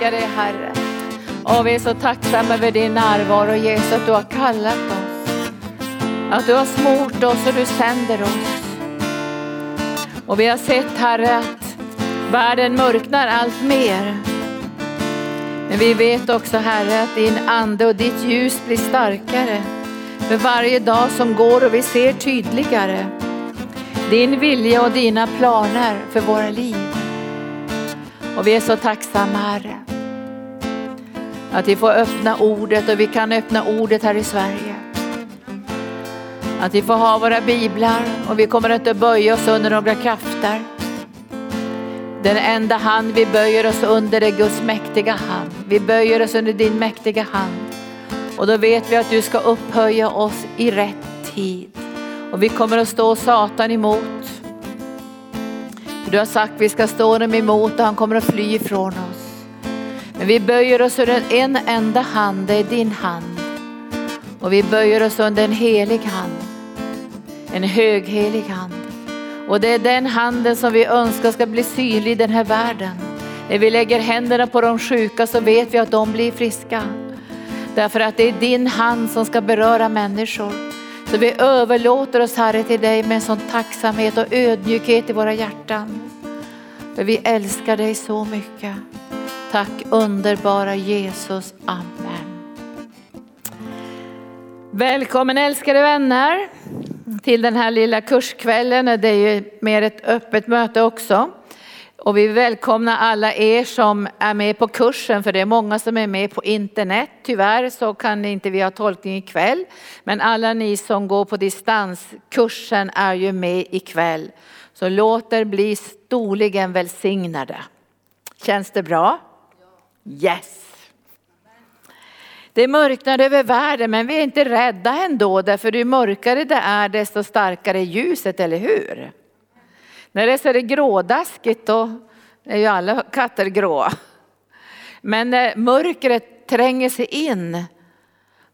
älskar dig Herre. Och vi är så tacksamma över din närvaro Jesus, att du har kallat oss. Att du har smort oss och du sänder oss. Och vi har sett Herre att världen mörknar allt mer. Men vi vet också Herre att din ande och ditt ljus blir starkare för varje dag som går och vi ser tydligare din vilja och dina planer för våra liv. Och vi är så tacksamma Herre. Att vi får öppna ordet och vi kan öppna ordet här i Sverige. Att vi får ha våra biblar och vi kommer inte böja oss under några krafter. Den enda hand vi böjer oss under är Guds mäktiga hand. Vi böjer oss under din mäktiga hand. Och då vet vi att du ska upphöja oss i rätt tid. Och vi kommer att stå Satan emot. Du har sagt att vi ska stå honom emot och han kommer att fly ifrån oss. Men vi böjer oss under en enda hand, det är din hand. Och vi böjer oss under en helig hand. En höghelig hand. Och det är den handen som vi önskar ska bli synlig i den här världen. När vi lägger händerna på de sjuka så vet vi att de blir friska. Därför att det är din hand som ska beröra människor. Så vi överlåter oss Herre till dig med en sån tacksamhet och ödmjukhet i våra hjärtan. För vi älskar dig så mycket. Tack underbara Jesus. Amen. Välkommen älskade vänner till den här lilla kurskvällen. Det är ju mer ett öppet möte också. Och vi välkomnar alla er som är med på kursen, för det är många som är med på internet. Tyvärr så kan inte vi ha tolkning ikväll, men alla ni som går på distanskursen är ju med ikväll. Så låt er bli storligen välsignade. Känns det bra? Yes! Det mörknar över världen men vi är inte rädda ändå därför ju mörkare det är desto starkare är ljuset, eller hur? När det är så det grådaskigt då är ju alla katter gråa. Men när mörkret tränger sig in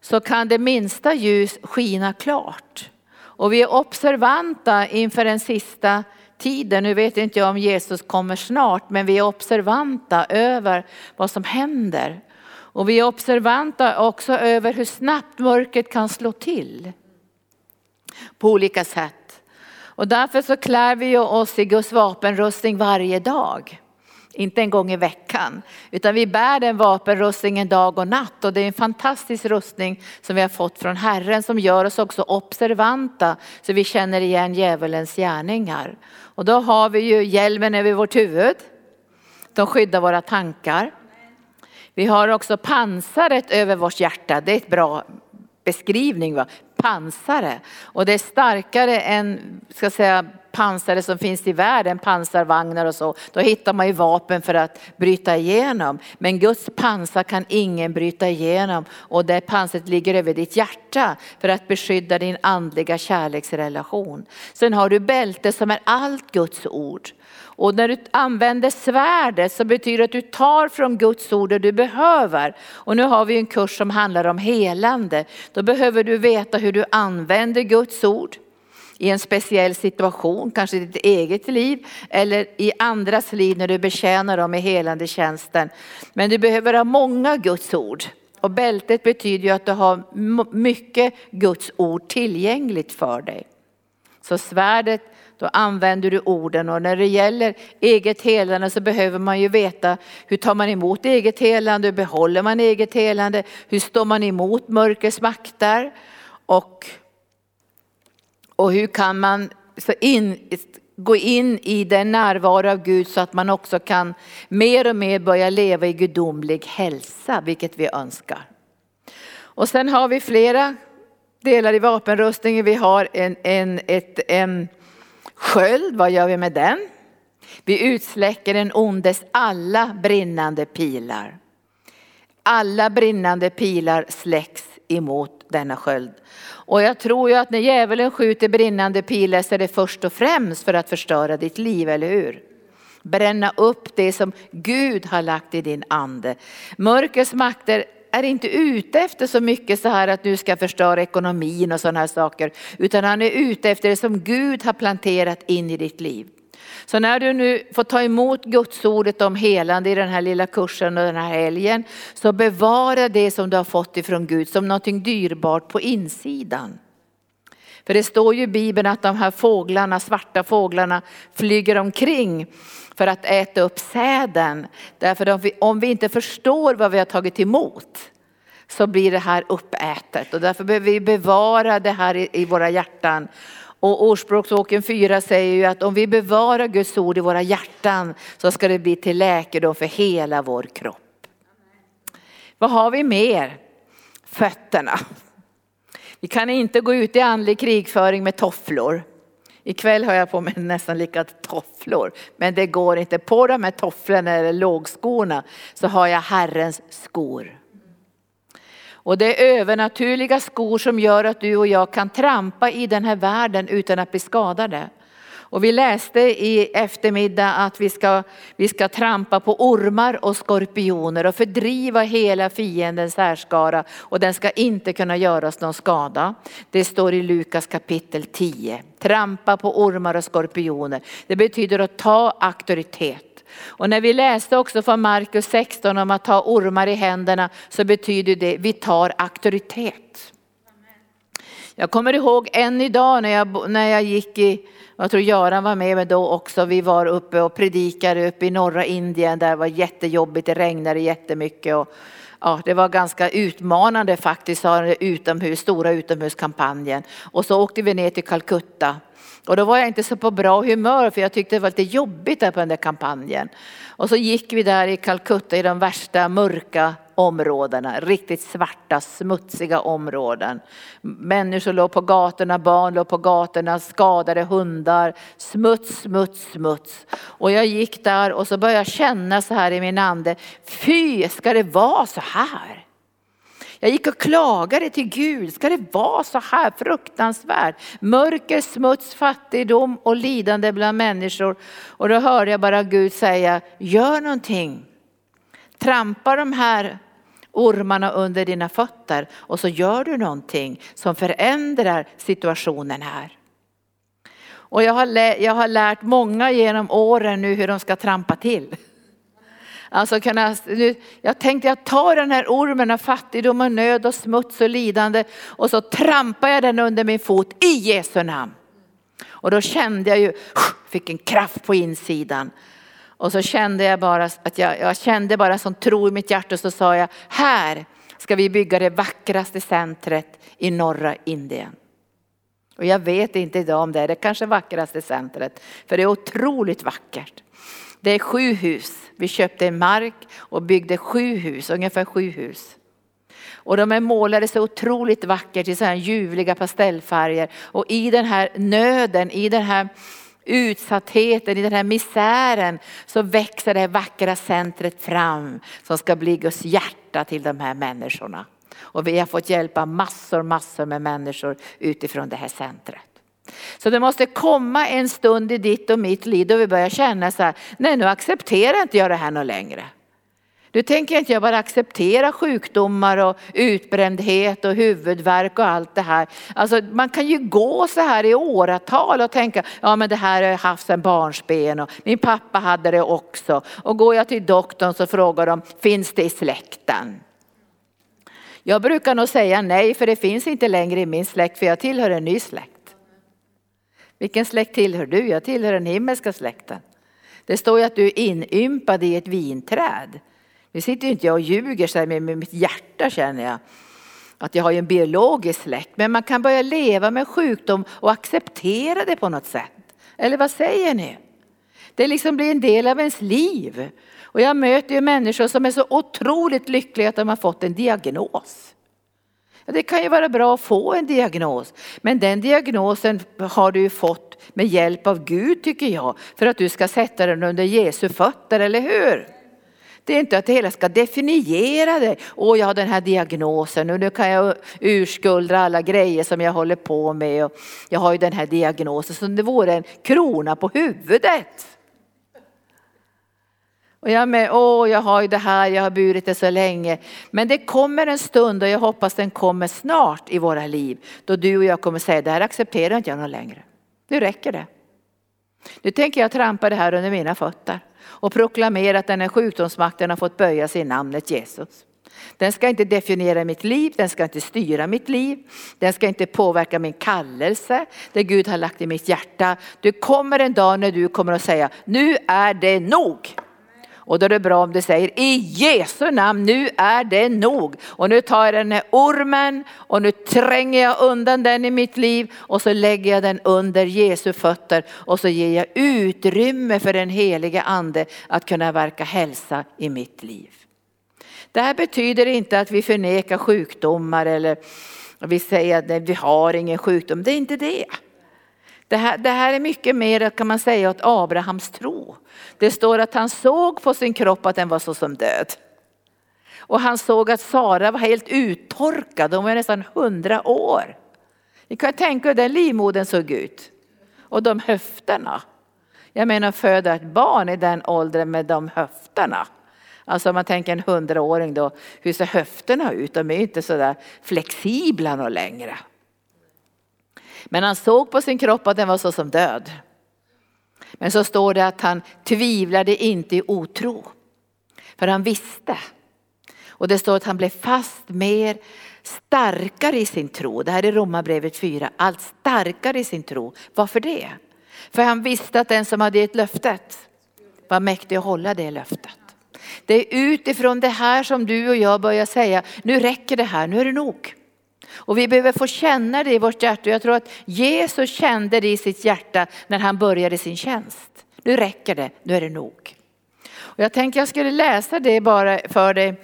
så kan det minsta ljus skina klart. Och vi är observanta inför den sista tiden. Nu vet inte jag om Jesus kommer snart, men vi är observanta över vad som händer. Och vi är observanta också över hur snabbt mörkret kan slå till på olika sätt. Och därför så klär vi oss i Guds vapenrustning varje dag. Inte en gång i veckan, utan vi bär den vapenrustningen dag och natt. Och det är en fantastisk rustning som vi har fått från Herren som gör oss också observanta så vi känner igen djävulens gärningar. Och då har vi ju hjälmen över vårt huvud. De skyddar våra tankar. Vi har också pansaret över vårt hjärta. Det är ett bra beskrivning. Va? Pansare. Och det är starkare än ska säga, pansare som finns i världen, pansarvagnar och så. Då hittar man ju vapen för att bryta igenom. Men Guds pansar kan ingen bryta igenom. Och det pansaret ligger över ditt hjärta för att beskydda din andliga kärleksrelation. Sen har du bälte som är allt Guds ord. Och när du använder svärdet så betyder det att du tar från Guds ord det du behöver. Och nu har vi en kurs som handlar om helande. Då behöver du veta hur du använder Guds ord i en speciell situation, kanske i ditt eget liv eller i andras liv när du betjänar dem i helande tjänsten. Men du behöver ha många Guds ord. Och bältet betyder ju att du har mycket Guds ord tillgängligt för dig. Så svärdet då använder du orden och när det gäller eget helande så behöver man ju veta hur tar man emot eget helande, hur behåller man eget helande, hur står man emot mörkrets makter och, och hur kan man så in, gå in i den närvaro av Gud så att man också kan mer och mer börja leva i gudomlig hälsa, vilket vi önskar. Och sen har vi flera delar i vapenrustningen. Vi har en, en, ett, en Sköld, vad gör vi med den? Vi utsläcker den ondes alla brinnande pilar. Alla brinnande pilar släcks emot denna sköld. Och jag tror ju att när djävulen skjuter brinnande pilar så är det först och främst för att förstöra ditt liv, eller hur? Bränna upp det som Gud har lagt i din ande. Mörkrets makter är inte ute efter så mycket så här att du ska förstöra ekonomin och sådana här saker. Utan han är ute efter det som Gud har planterat in i ditt liv. Så när du nu får ta emot Guds ordet om helande i den här lilla kursen och den här helgen, så bevara det som du har fått ifrån Gud som någonting dyrbart på insidan. För det står ju i Bibeln att de här fåglarna, svarta fåglarna, flyger omkring för att äta upp säden. Därför om vi, inte förstår vad vi har tagit emot så blir det här uppätet och därför behöver vi bevara det här i, i våra hjärtan. Och Ordspråksboken 4 säger ju att om vi bevarar Guds ord i våra hjärtan så ska det bli till läkedom för hela vår kropp. Vad har vi mer? Fötterna. Vi kan inte gå ut i andlig krigföring med tofflor. Ikväll har jag på mig nästan lika tofflor, men det går inte. På de här tofflorna eller lågskorna så har jag Herrens skor. Och det är övernaturliga skor som gör att du och jag kan trampa i den här världen utan att bli skadade. Och vi läste i eftermiddag att vi ska, vi ska trampa på ormar och skorpioner och fördriva hela fiendens härskara och den ska inte kunna göra oss någon skada. Det står i Lukas kapitel 10. Trampa på ormar och skorpioner. Det betyder att ta auktoritet. Och när vi läste också från Markus 16 om att ta ormar i händerna så betyder det vi tar auktoritet. Jag kommer ihåg än idag när jag, när jag gick i, jag tror Göran var med mig då också, vi var uppe och predikade uppe i norra Indien där det var jättejobbigt, det regnade jättemycket och ja, det var ganska utmanande faktiskt, utomhus, stora utomhuskampanjen. Och så åkte vi ner till Calcutta och då var jag inte så på bra humör för jag tyckte det var lite jobbigt där på den där kampanjen. Och så gick vi där i Calcutta i de värsta mörka områdena, riktigt svarta smutsiga områden. Människor låg på gatorna, barn låg på gatorna, skadade hundar, smuts, smuts, smuts. Och jag gick där och så började jag känna så här i min ande, fy ska det vara så här? Jag gick och klagade till Gud, ska det vara så här fruktansvärt? Mörker, smuts, fattigdom och lidande bland människor. Och då hörde jag bara Gud säga, gör någonting. Trampa de här ormarna under dina fötter och så gör du någonting som förändrar situationen här. Och jag har, jag har lärt många genom åren nu hur de ska trampa till. Alltså kunna, jag tänkte jag tar den här ormen av fattigdom och nöd och smuts och lidande och så trampar jag den under min fot i Jesu namn. Och då kände jag ju, fick en kraft på insidan. Och så kände jag bara att jag, jag kände bara som tro i mitt hjärta och så sa jag, här ska vi bygga det vackraste centret i norra Indien. Och jag vet inte idag om det är det kanske vackraste centret, för det är otroligt vackert. Det är sju hus. Vi köpte en mark och byggde sju hus, ungefär sju hus. Och de är målade så otroligt vackert i så här ljuvliga pastellfärger. Och i den här nöden, i den här utsattheten, i den här misären så växer det här vackra centret fram som ska bli Guds hjärta till de här människorna. Och vi har fått hjälpa massor, massor med människor utifrån det här centret. Så det måste komma en stund i ditt och mitt liv då vi börjar känna så här, nej nu accepterar inte jag det här något längre. Nu tänker inte jag bara acceptera sjukdomar och utbrändhet och huvudvärk och allt det här. Alltså man kan ju gå så här i åratal och tänka, ja men det här har jag haft sedan barnsben och min pappa hade det också. Och går jag till doktorn så frågar de, finns det i släkten? Jag brukar nog säga nej för det finns inte längre i min släkt för jag tillhör en ny släkt. Vilken släkt tillhör du? Jag tillhör den himmelska släkten. Det står ju att du är inympad i ett vinträd. Nu sitter inte jag och ljuger så med, med mitt hjärta känner jag. Att jag har en biologisk släkt. Men man kan börja leva med sjukdom och acceptera det på något sätt. Eller vad säger ni? Det liksom blir en del av ens liv. Och jag möter ju människor som är så otroligt lyckliga att de har fått en diagnos. Det kan ju vara bra att få en diagnos, men den diagnosen har du ju fått med hjälp av Gud tycker jag, för att du ska sätta den under Jesu fötter, eller hur? Det är inte att det hela ska definiera dig. Åh, jag har den här diagnosen och nu kan jag urskuldra alla grejer som jag håller på med. Och jag har ju den här diagnosen som det vore en krona på huvudet. Och jag med, åh jag har ju det här, jag har burit det så länge. Men det kommer en stund och jag hoppas den kommer snart i våra liv. Då du och jag kommer säga, det här accepterar inte jag någon längre. Nu räcker det. Nu tänker jag trampa det här under mina fötter och proklamera att den här sjukdomsmakten har fått böja sig i namnet Jesus. Den ska inte definiera mitt liv, den ska inte styra mitt liv, den ska inte påverka min kallelse, det Gud har lagt i mitt hjärta. Det kommer en dag när du kommer att säga, nu är det nog. Och då är det bra om du säger i Jesu namn, nu är det nog. Och nu tar jag den här ormen och nu tränger jag undan den i mitt liv och så lägger jag den under Jesu fötter och så ger jag utrymme för den heliga ande att kunna verka hälsa i mitt liv. Det här betyder inte att vi förnekar sjukdomar eller vi säger att vi har ingen sjukdom, det är inte det. Det här, det här är mycket mer kan man säga åt Abrahams tro. Det står att han såg på sin kropp att den var så som död. Och han såg att Sara var helt uttorkad, hon var nästan hundra år. Ni kan tänka hur den livmodern såg ut. Och de höfterna. Jag menar föda ett barn i den åldern med de höfterna. Alltså om man tänker en hundraåring då, hur ser höfterna ut? De är inte så där flexibla något längre. Men han såg på sin kropp att den var så som död. Men så står det att han tvivlade inte i otro. För han visste. Och det står att han blev fast mer starkare i sin tro. Det här är Romarbrevet 4. Allt starkare i sin tro. Varför det? För han visste att den som hade gett löftet var mäktig att hålla det löftet. Det är utifrån det här som du och jag börjar säga, nu räcker det här, nu är det nog. Och vi behöver få känna det i vårt hjärta. Jag tror att Jesus kände det i sitt hjärta när han började sin tjänst. Nu räcker det, nu är det nog. Och jag tänkte jag skulle läsa det bara för dig.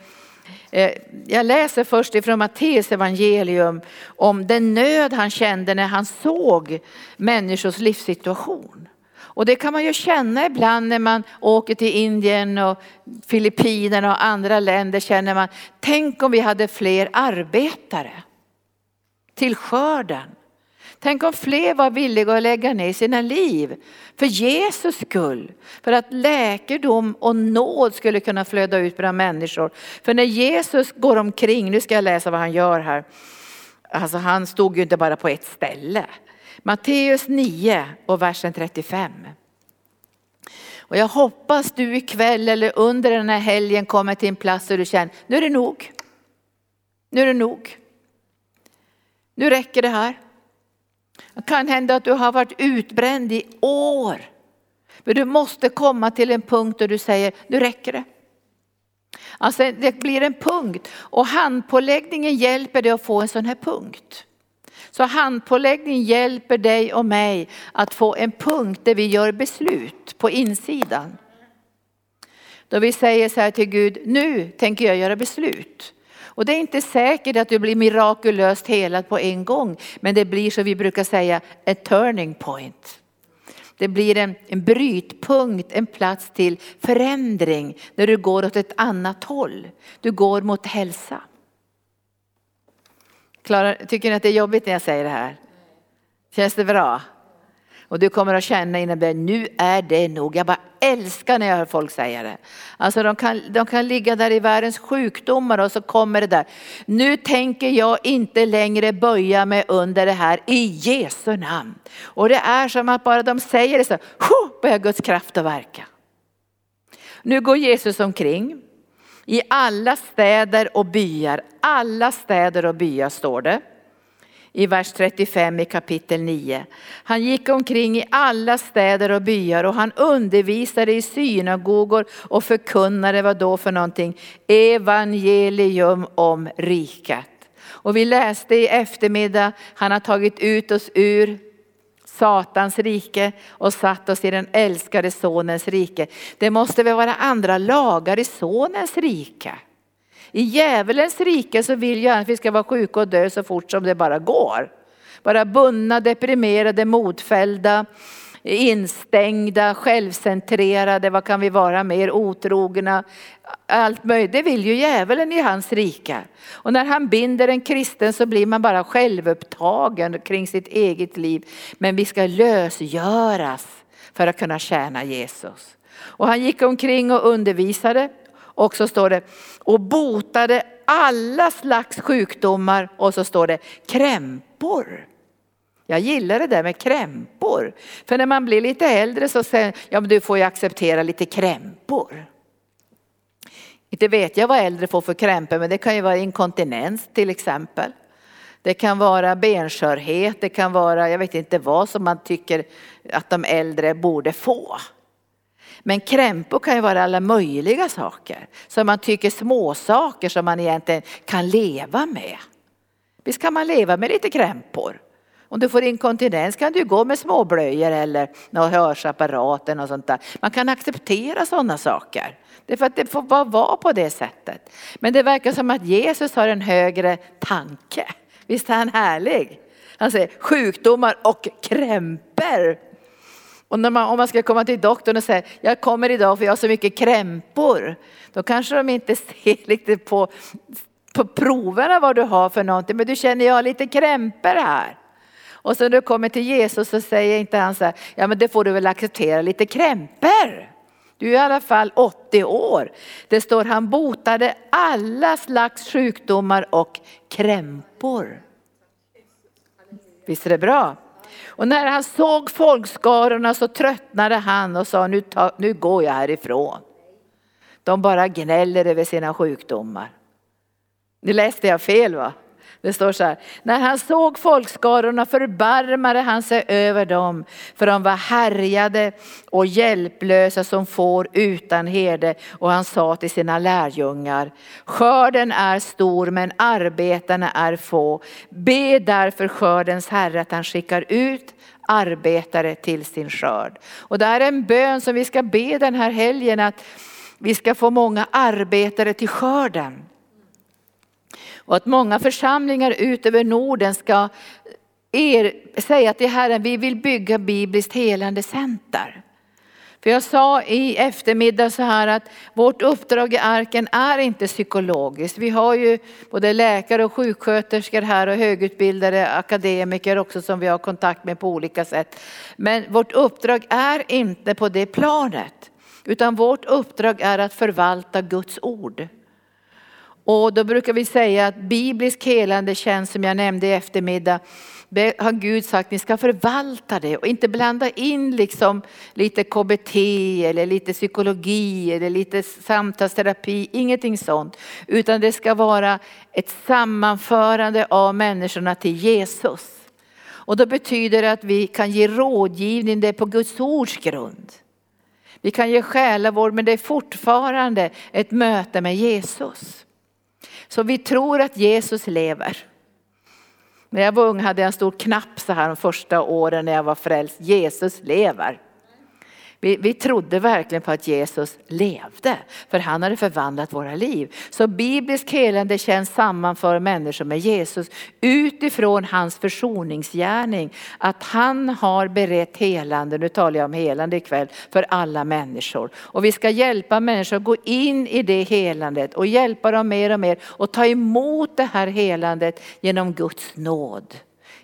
Eh, jag läser först ifrån Matteus evangelium om den nöd han kände när han såg människors livssituation. Och det kan man ju känna ibland när man åker till Indien och Filippinerna och andra länder känner man, tänk om vi hade fler arbetare till skörden. Tänk om fler var villiga att lägga ner sina liv för Jesus skull. För att läkedom och nåd skulle kunna flöda ut bland människor. För när Jesus går omkring, nu ska jag läsa vad han gör här. Alltså han stod ju inte bara på ett ställe. Matteus 9 och versen 35. Och jag hoppas du ikväll eller under den här helgen kommer till en plats där du känner, nu är det nog. Nu är det nog. Nu räcker det här. Det kan hända att du har varit utbränd i år. Men du måste komma till en punkt där du säger, nu räcker det. Alltså det blir en punkt och handpåläggningen hjälper dig att få en sån här punkt. Så handpåläggning hjälper dig och mig att få en punkt där vi gör beslut på insidan. Då vi säger så här till Gud, nu tänker jag göra beslut. Och det är inte säkert att du blir mirakulöst helad på en gång, men det blir som vi brukar säga ett turning point. Det blir en, en brytpunkt, en plats till förändring när du går åt ett annat håll. Du går mot hälsa. Klara, tycker ni att det är jobbigt när jag säger det här? Känns det bra? Och du kommer att känna innan det, nu är det nog. Jag bara älskar när jag hör folk säga det. Alltså de kan, de kan ligga där i världens sjukdomar och så kommer det där. Nu tänker jag inte längre böja mig under det här i Jesu namn. Och det är som att bara de säger det så, börjar Guds kraft att verka. Nu går Jesus omkring i alla städer och byar. Alla städer och byar står det i vers 35 i kapitel 9. Han gick omkring i alla städer och byar och han undervisade i synagogor och förkunnade vad då för någonting? Evangelium om riket. Och vi läste i eftermiddag, han har tagit ut oss ur Satans rike och satt oss i den älskade sonens rike. Det måste väl vara andra lagar i sonens rike. I djävulens rike så vill jag att vi ska vara sjuka och dö så fort som det bara går. Vara bundna, deprimerade, modfällda, instängda, självcentrerade, vad kan vi vara mer, otrogna, allt möjligt. Det vill ju djävulen i hans rike. Och när han binder en kristen så blir man bara självupptagen kring sitt eget liv. Men vi ska lösgöras för att kunna tjäna Jesus. Och han gick omkring och undervisade och så står det, och botade alla slags sjukdomar och så står det krämpor. Jag gillar det där med krämpor. För när man blir lite äldre så säger ja men du får ju acceptera lite krämpor. Inte vet jag vad äldre får för krämpor men det kan ju vara inkontinens till exempel. Det kan vara benskörhet, det kan vara, jag vet inte vad som man tycker att de äldre borde få. Men krämpor kan ju vara alla möjliga saker som man tycker små saker som man egentligen kan leva med. Visst kan man leva med lite krämpor. Om du får inkontinens kan du gå med småblöjor eller någon och sånt där. Man kan acceptera sådana saker. Det är för att det får bara vara på det sättet. Men det verkar som att Jesus har en högre tanke. Visst är han härlig? Han säger sjukdomar och krämpor. Och man, om man ska komma till doktorn och säga, jag kommer idag för jag har så mycket krämpor. Då kanske de inte ser lite på, på proverna vad du har för någonting, men du känner jag har lite krämpor här. Och så när du kommer till Jesus så säger inte han så här, ja men det får du väl acceptera, lite krämpor. Du är i alla fall 80 år. Det står han botade alla slags sjukdomar och krämpor. Visst är det bra? Och när han såg folkskarorna så tröttnade han och sa nu, ta, nu går jag härifrån. De bara gnäller över sina sjukdomar. Nu läste jag fel va? Det står så här, när han såg folkskarorna förbarmade han sig över dem, för de var härjade och hjälplösa som får utan herde. Och han sa till sina lärjungar, skörden är stor men arbetarna är få. Be därför skördens herre att han skickar ut arbetare till sin skörd. Och det här är en bön som vi ska be den här helgen, att vi ska få många arbetare till skörden. Och att många församlingar ut över Norden ska er, säga till Herren, vi vill bygga bibliskt helande center. För jag sa i eftermiddag så här att vårt uppdrag i arken är inte psykologiskt. Vi har ju både läkare och sjuksköterskor här och högutbildade akademiker också som vi har kontakt med på olika sätt. Men vårt uppdrag är inte på det planet. Utan vårt uppdrag är att förvalta Guds ord. Och då brukar vi säga att biblisk helande tjänst, som jag nämnde i eftermiddag. Det har Gud sagt, ni ska förvalta det och inte blanda in liksom lite KBT eller lite psykologi eller lite samtalsterapi, ingenting sånt. Utan det ska vara ett sammanförande av människorna till Jesus. Och då betyder det att vi kan ge rådgivning, det är på Guds ords grund. Vi kan ge själavård men det är fortfarande ett möte med Jesus. Så vi tror att Jesus lever. När jag var ung hade jag en stor knapp så här de första åren när jag var frälst. Jesus lever. Vi, vi trodde verkligen på att Jesus levde, för han hade förvandlat våra liv. Så biblisk helande känns sammanför människor med Jesus utifrån hans försoningsgärning. Att han har berett helande, nu talar jag om helande ikväll, för alla människor. Och vi ska hjälpa människor att gå in i det helandet och hjälpa dem mer och mer och ta emot det här helandet genom Guds nåd.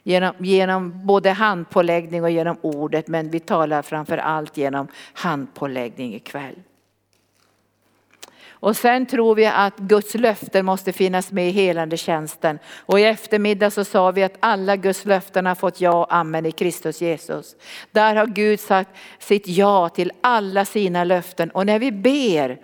Genom, genom både handpåläggning och genom ordet, men vi talar framför allt genom handpåläggning ikväll. Och sen tror vi att Guds löften måste finnas med i helande tjänsten. Och i eftermiddag så sa vi att alla Guds löften har fått ja och amen i Kristus Jesus. Där har Gud sagt sitt ja till alla sina löften. Och när vi ber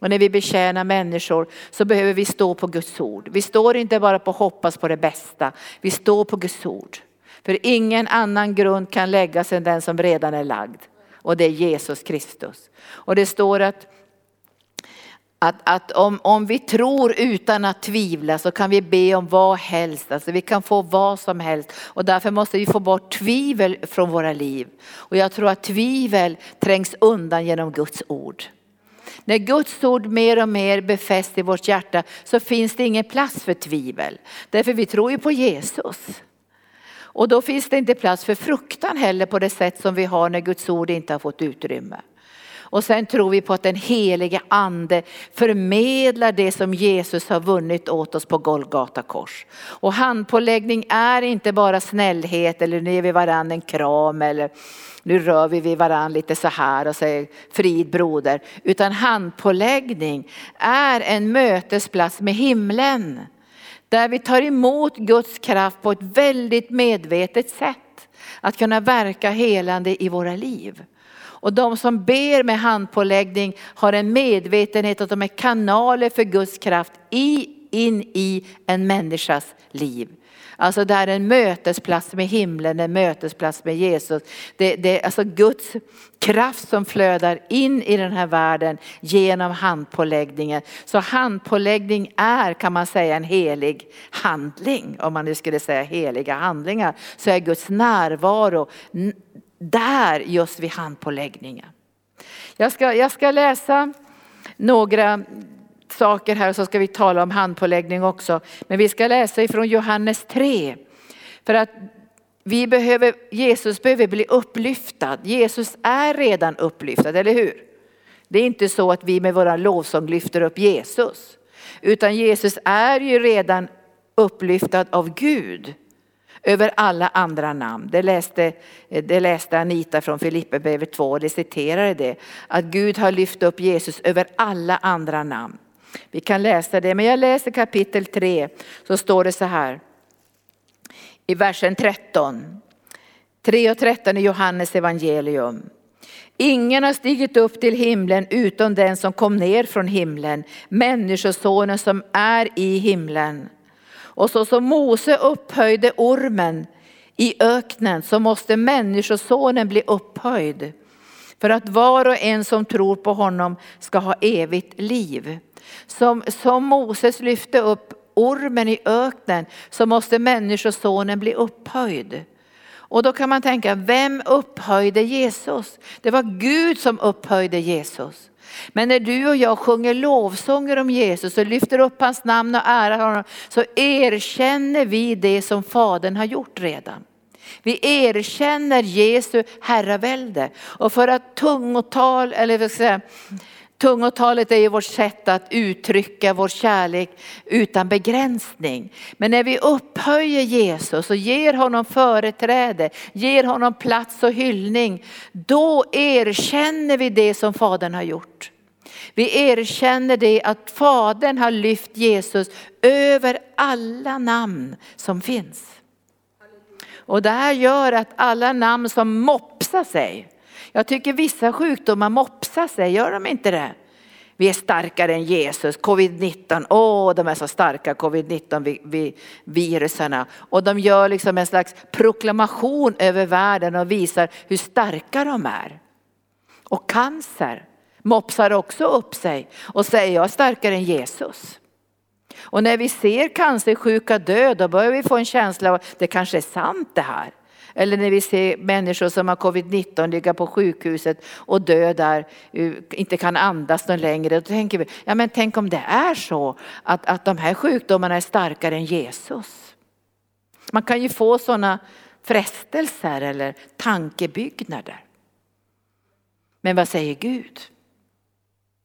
och när vi betjänar människor så behöver vi stå på Guds ord. Vi står inte bara på hoppas på det bästa, vi står på Guds ord. För ingen annan grund kan läggas än den som redan är lagd. Och det är Jesus Kristus. Och det står att att, att om, om vi tror utan att tvivla så kan vi be om vad helst, alltså vi kan få vad som helst. Och därför måste vi få bort tvivel från våra liv. Och jag tror att tvivel trängs undan genom Guds ord. När Guds ord mer och mer befästs i vårt hjärta så finns det ingen plats för tvivel. Därför vi tror ju på Jesus. Och då finns det inte plats för fruktan heller på det sätt som vi har när Guds ord inte har fått utrymme. Och sen tror vi på att den helige ande förmedlar det som Jesus har vunnit åt oss på Golgata kors. Och handpåläggning är inte bara snällhet eller nu ger vi varandra en kram eller nu rör vi vid varandra lite så här och säger frid broder. Utan handpåläggning är en mötesplats med himlen. Där vi tar emot Guds kraft på ett väldigt medvetet sätt att kunna verka helande i våra liv. Och de som ber med handpåläggning har en medvetenhet att de är kanaler för Guds kraft i, in i en människas liv. Alltså det är en mötesplats med himlen, en mötesplats med Jesus. Det, det är alltså Guds kraft som flödar in i den här världen genom handpåläggningen. Så handpåläggning är kan man säga en helig handling. Om man nu skulle säga heliga handlingar så är Guds närvaro där just vid handpåläggningen. Jag ska, jag ska läsa några saker här så ska vi tala om handpåläggning också. Men vi ska läsa ifrån Johannes 3. För att vi behöver, Jesus behöver bli upplyftad. Jesus är redan upplyftad, eller hur? Det är inte så att vi med våra lovsång lyfter upp Jesus. Utan Jesus är ju redan upplyftad av Gud över alla andra namn. Det läste, det läste Anita från Filipperbrevet 2 och det citerade det. Att Gud har lyft upp Jesus över alla andra namn. Vi kan läsa det, men jag läser kapitel 3 så står det så här. I versen 13. 3 och 13 i Johannes evangelium. Ingen har stigit upp till himlen utom den som kom ner från himlen, människosonen som är i himlen. Och så som Mose upphöjde ormen i öknen så måste människosonen bli upphöjd för att var och en som tror på honom ska ha evigt liv. Som, som Moses lyfte upp ormen i öknen så måste människosonen bli upphöjd. Och då kan man tänka, vem upphöjde Jesus? Det var Gud som upphöjde Jesus. Men när du och jag sjunger lovsånger om Jesus och lyfter upp hans namn och ärar honom så erkänner vi det som Fadern har gjort redan. Vi erkänner Jesu herravälde och för att tungotal, eller vad ska jag säga, Tungotalet är ju vårt sätt att uttrycka vår kärlek utan begränsning. Men när vi upphöjer Jesus och ger honom företräde, ger honom plats och hyllning, då erkänner vi det som Fadern har gjort. Vi erkänner det att Fadern har lyft Jesus över alla namn som finns. Och det här gör att alla namn som mopsar sig, jag tycker vissa sjukdomar mopsar sig, gör de inte det? Vi är starkare än Jesus, covid-19, åh de är så starka covid-19 viruserna. Och de gör liksom en slags proklamation över världen och visar hur starka de är. Och cancer mopsar också upp sig och säger jag är starkare än Jesus. Och när vi ser cancersjuka dö då börjar vi få en känsla av att det kanske är sant det här. Eller när vi ser människor som har covid-19 ligga på sjukhuset och dö där, eh, inte kan andas någon längre. Då tänker vi, ja men tänk om det är så att, att de här sjukdomarna är starkare än Jesus. Man kan ju få sådana frestelser eller tankebyggnader. Men vad säger Gud?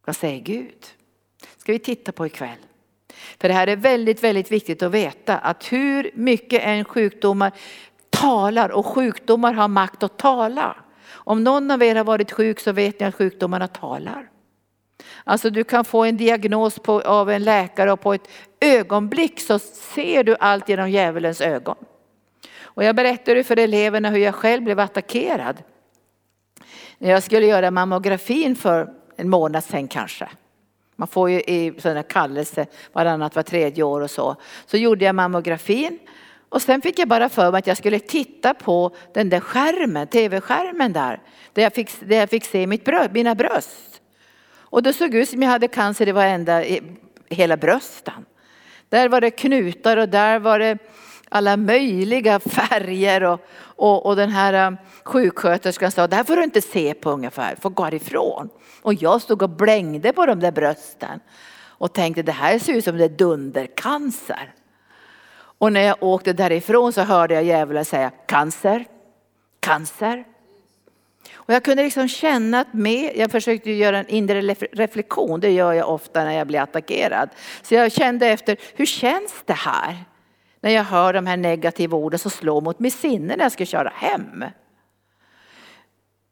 Vad säger Gud? Ska vi titta på ikväll. För det här är väldigt, väldigt viktigt att veta att hur mycket en sjukdomar talar och sjukdomar har makt att tala. Om någon av er har varit sjuk så vet ni att sjukdomarna talar. Alltså du kan få en diagnos på, av en läkare och på ett ögonblick så ser du allt genom djävulens ögon. Och jag berättade för eleverna hur jag själv blev attackerad. När jag skulle göra mammografin för en månad sedan kanske. Man får ju i sådana kallelse varannat var tredje år och så. Så gjorde jag mammografin och sen fick jag bara för mig att jag skulle titta på den där skärmen, tv-skärmen där. Där jag fick, där jag fick se mitt bröst, mina bröst. Och det såg ut som jag hade cancer i varenda, hela brösten. Där var det knutar och där var det alla möjliga färger och, och, och den här um, sjuksköterskan sa, det här får du inte se på ungefär, får gå ifrån. Och jag stod och blängde på de där brösten och tänkte det här ser ut som det är dundercancer. Och när jag åkte därifrån så hörde jag djävulen säga cancer, cancer. Och jag kunde liksom känna att med, jag försökte göra en inre reflektion, det gör jag ofta när jag blir attackerad. Så jag kände efter, hur känns det här? När jag hör de här negativa orden som slår mot mitt sinne när jag ska köra hem.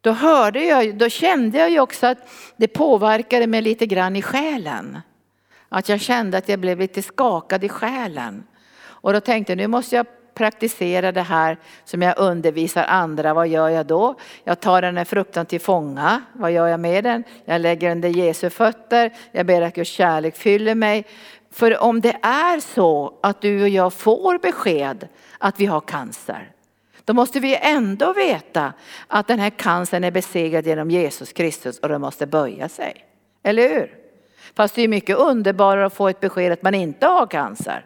Då hörde jag, då kände jag ju också att det påverkade mig lite grann i själen. Att jag kände att jag blev lite skakad i själen. Och då tänkte jag, nu måste jag praktisera det här som jag undervisar andra, vad gör jag då? Jag tar den här fruktan till fånga, vad gör jag med den? Jag lägger den under Jesu fötter, jag ber att Guds kärlek fyller mig. För om det är så att du och jag får besked att vi har cancer, då måste vi ändå veta att den här cancern är besegrad genom Jesus Kristus och den måste böja sig. Eller hur? Fast det är mycket underbarare att få ett besked att man inte har cancer.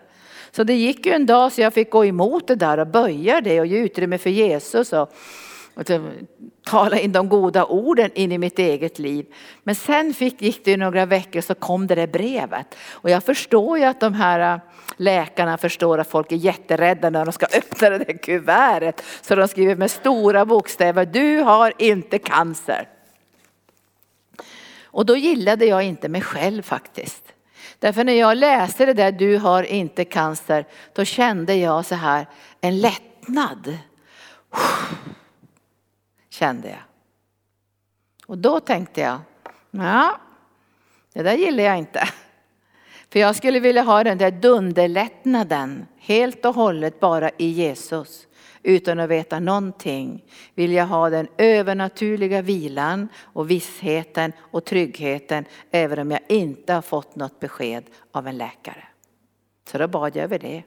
Så det gick ju en dag så jag fick gå emot det där och böja det och ge utrymme för Jesus och, och tala in de goda orden in i mitt eget liv. Men sen fick, gick det några veckor så kom det där brevet. Och jag förstår ju att de här äh, läkarna förstår att folk är jätterädda när de ska öppna det där kuvertet. Så de skriver med stora bokstäver, du har inte cancer. Och då gillade jag inte mig själv faktiskt. Därför när jag läste det där, du har inte cancer, då kände jag så här en lättnad. Kände jag. Och då tänkte jag, ja, det där gillar jag inte. För jag skulle vilja ha den där dunderlättnaden helt och hållet bara i Jesus utan att veta någonting vill jag ha den övernaturliga vilan och vissheten och tryggheten även om jag inte har fått något besked av en läkare. Så då bad jag över det.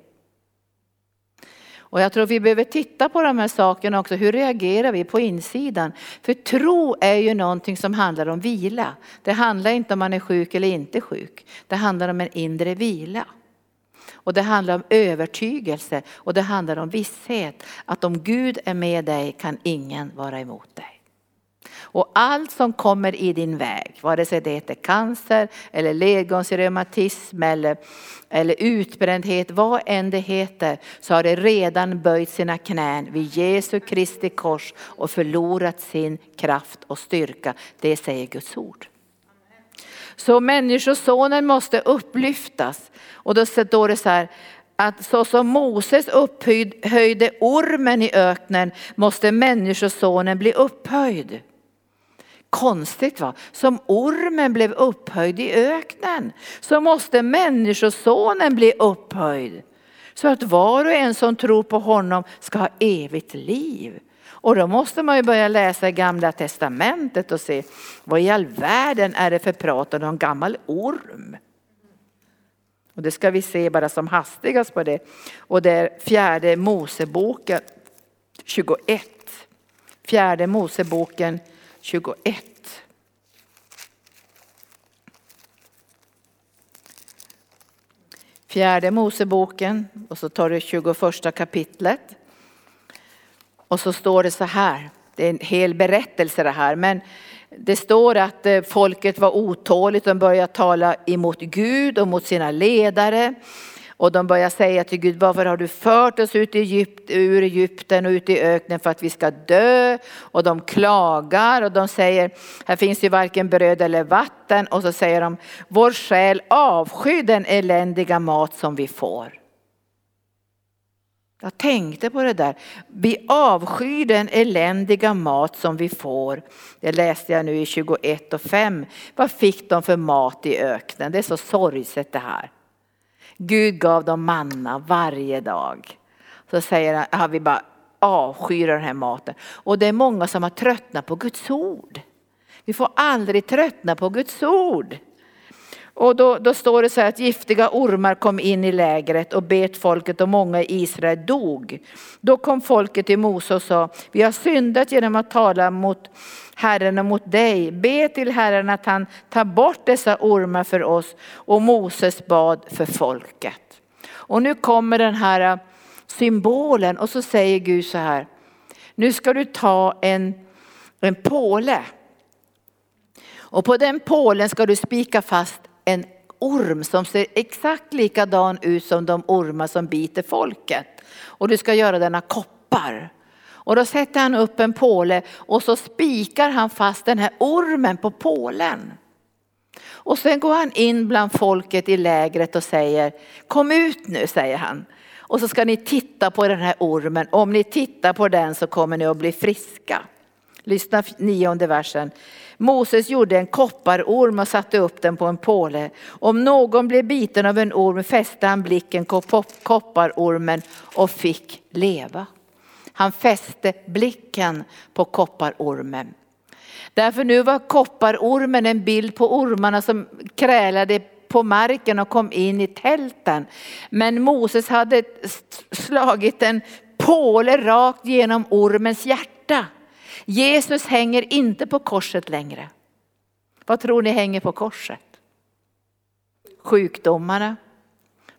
Och jag tror vi behöver titta på de här sakerna också. Hur reagerar vi på insidan? För tro är ju någonting som handlar om vila. Det handlar inte om man är sjuk eller inte sjuk. Det handlar om en inre vila. Och det handlar om övertygelse och det handlar om visshet. Att om Gud är med dig kan ingen vara emot dig. Och allt som kommer i din väg, vare sig det heter cancer eller ledgångsreumatism eller, eller utbrändhet, vad än det heter, så har det redan böjt sina knän vid Jesu Kristi kors och förlorat sin kraft och styrka. Det säger Guds ord. Så människosonen måste upplyftas. Och då står det så här, att så som Moses upphöjde ormen i öknen måste människosonen bli upphöjd. Konstigt va? Som ormen blev upphöjd i öknen så måste människosonen bli upphöjd. Så att var och en som tror på honom ska ha evigt liv. Och då måste man ju börja läsa i gamla testamentet och se vad i all världen är det för prat om någon gammal orm. Och det ska vi se bara som hastigast på det. Och det är fjärde Moseboken 21. Fjärde Moseboken 21. Fjärde Moseboken och så tar du 21 kapitlet. Och så står det så här, det är en hel berättelse det här, men det står att eh, folket var otåligt, de började tala emot Gud och mot sina ledare. Och de börjar säga till Gud, varför har du fört oss ut Egypt, ur Egypten och ut i öknen för att vi ska dö? Och de klagar och de säger, här finns ju varken bröd eller vatten. Och så säger de, vår själ avskyr den eländiga mat som vi får. Jag tänkte på det där. Vi avskyr den eländiga mat som vi får. Det läste jag nu i 21 och 5. Vad fick de för mat i öknen? Det är så sorgset det här. Gud gav dem manna varje dag. Så säger han, ja, vi bara avskyr den här maten. Och det är många som har tröttnat på Guds ord. Vi får aldrig tröttna på Guds ord. Och då, då, står det så här att giftiga ormar kom in i lägret och bet folket och många i Israel dog. Då kom folket till Mose och sa, vi har syndat genom att tala mot Herren och mot dig. Be till Herren att han tar bort dessa ormar för oss. Och Moses bad för folket. Och nu kommer den här symbolen och så säger Gud så här, nu ska du ta en, en påle. Och på den pålen ska du spika fast en orm som ser exakt likadan ut som de ormar som biter folket. Och du ska göra denna koppar. Och då sätter han upp en påle och så spikar han fast den här ormen på pålen. Och sen går han in bland folket i lägret och säger, kom ut nu säger han. Och så ska ni titta på den här ormen, om ni tittar på den så kommer ni att bli friska. Lyssna nionde versen. Moses gjorde en kopparorm och satte upp den på en påle. Om någon blev biten av en orm fäste han blicken på kopparormen och fick leva. Han fäste blicken på kopparormen. Därför nu var kopparormen en bild på ormarna som krälade på marken och kom in i tälten. Men Moses hade slagit en påle rakt genom ormens hjärta. Jesus hänger inte på korset längre. Vad tror ni hänger på korset? Sjukdomarna,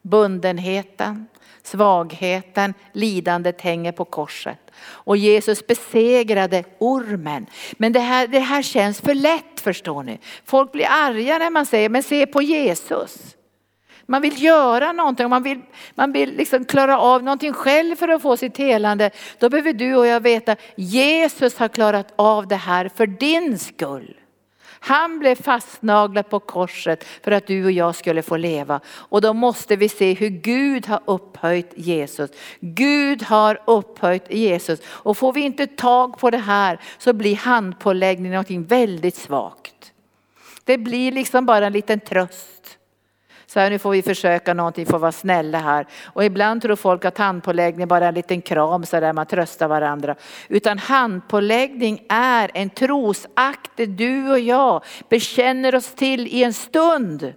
bundenheten, svagheten, lidandet hänger på korset. Och Jesus besegrade ormen. Men det här, det här känns för lätt förstår ni. Folk blir arga när man säger, men se på Jesus. Man vill göra någonting, man vill, man vill liksom klara av någonting själv för att få sitt helande. Då behöver du och jag veta, Jesus har klarat av det här för din skull. Han blev fastnaglad på korset för att du och jag skulle få leva. Och då måste vi se hur Gud har upphöjt Jesus. Gud har upphöjt Jesus. Och får vi inte tag på det här så blir handpåläggning någonting väldigt svagt. Det blir liksom bara en liten tröst. Så här, nu får vi försöka någonting, får vara snälla här. Och ibland tror folk att handpåläggning bara är en liten kram så där man tröstar varandra. Utan handpåläggning är en trosakt där du och jag bekänner oss till i en stund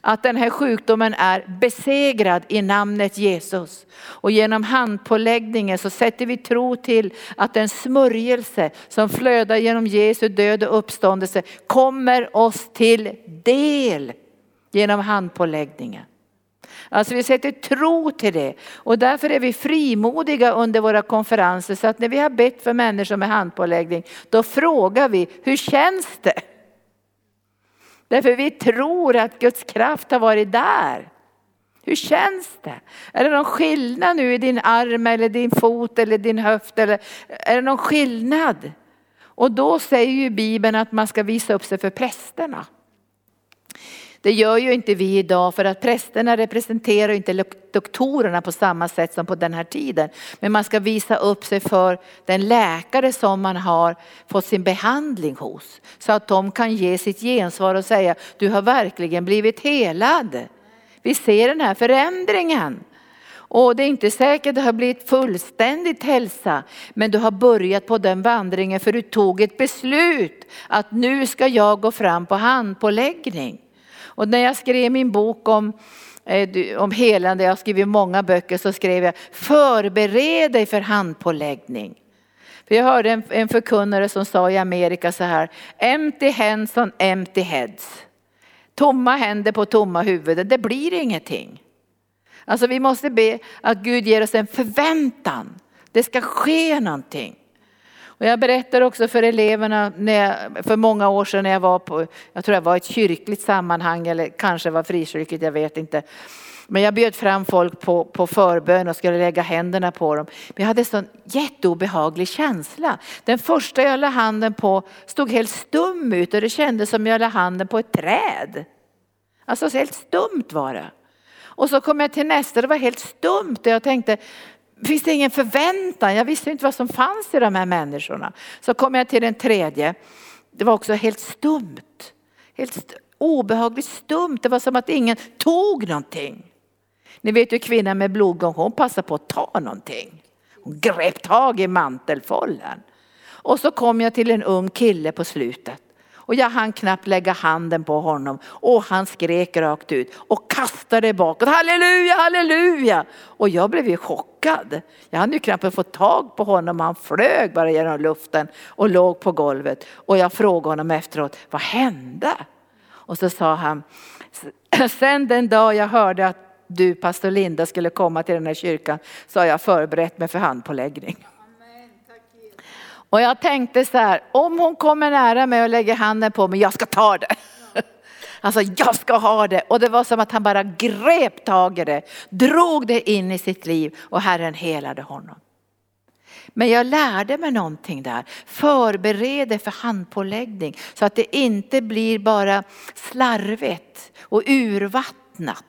att den här sjukdomen är besegrad i namnet Jesus. Och genom handpåläggningen så sätter vi tro till att den smörjelse som flödar genom Jesu död och uppståndelse kommer oss till del genom handpåläggningen. Alltså vi sätter tro till det och därför är vi frimodiga under våra konferenser så att när vi har bett för människor med handpåläggning då frågar vi hur känns det? Därför vi tror att Guds kraft har varit där. Hur känns det? Är det någon skillnad nu i din arm eller din fot eller din höft? Eller, är det någon skillnad? Och då säger ju Bibeln att man ska visa upp sig för prästerna. Det gör ju inte vi idag för att prästerna representerar inte doktorerna på samma sätt som på den här tiden. Men man ska visa upp sig för den läkare som man har fått sin behandling hos. Så att de kan ge sitt gensvar och säga du har verkligen blivit helad. Vi ser den här förändringen. Och det är inte säkert att det har blivit fullständigt hälsa, men du har börjat på den vandringen för du tog ett beslut att nu ska jag gå fram på handpåläggning. Och när jag skrev min bok om eh, om helande, jag har skrivit många böcker, så skrev jag förbered dig för handpåläggning. För jag hörde en, en förkunnare som sa i Amerika så här, empty hands on empty heads. Tomma händer på tomma huvuden, det blir ingenting. Alltså vi måste be att Gud ger oss en förväntan. Det ska ske någonting. Och jag berättar också för eleverna när jag, för många år sedan när jag var på, jag tror jag var i ett kyrkligt sammanhang eller kanske var frikyrkligt, jag vet inte. Men jag bjöd fram folk på, på förbön och skulle lägga händerna på dem. Men jag hade en sån jätteobehaglig känsla. Den första jag la handen på stod helt stum ut och det kändes som jag la handen på ett träd. Alltså helt stumt var det. Och så kom jag till nästa, det var helt stumt och jag tänkte, finns det ingen förväntan. Jag visste inte vad som fanns i de här människorna. Så kom jag till den tredje. Det var också helt stumt. Helt st obehagligt stumt. Det var som att ingen tog någonting. Ni vet ju kvinnan med blodgång, hon passade på att ta någonting. Hon grep tag i mantelfållen. Och så kom jag till en ung kille på slutet. Och jag hann knappt lägga handen på honom och han skrek rakt ut och kastade bakåt. Halleluja, halleluja! Och jag blev ju chockad. Jag hade ju knappt fått tag på honom. Han flög bara genom luften och låg på golvet. Och jag frågade honom efteråt, vad hände? Och så sa han, sen den dag jag hörde att du pastor Linda skulle komma till den här kyrkan så har jag förberett mig för handpåläggning. Och jag tänkte så här, om hon kommer nära mig och lägger handen på mig, jag ska ta det. Alltså jag ska ha det. Och det var som att han bara grep tag i det, drog det in i sitt liv och Herren helade honom. Men jag lärde mig någonting där. Förbered för handpåläggning så att det inte blir bara slarvigt och urvattnat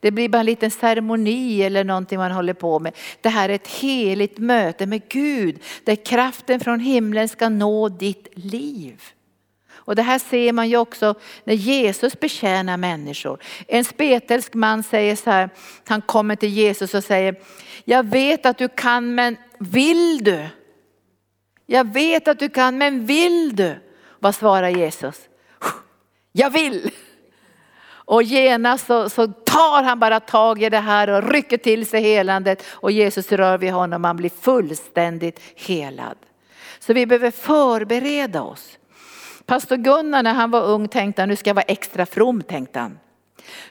det blir bara en liten ceremoni eller någonting man håller på med. Det här är ett heligt möte med Gud där kraften från himlen ska nå ditt liv. Och det här ser man ju också när Jesus betjänar människor. En spetälsk man säger så här, han kommer till Jesus och säger, jag vet att du kan men vill du? Jag vet att du kan men vill du? Vad svarar Jesus? Jag vill! Och genast så, så, tar han bara tag i det här och rycker till sig helandet och Jesus rör vid honom, han blir fullständigt helad. Så vi behöver förbereda oss. Pastor Gunnar när han var ung tänkte han, nu ska jag vara extra from tänkte han.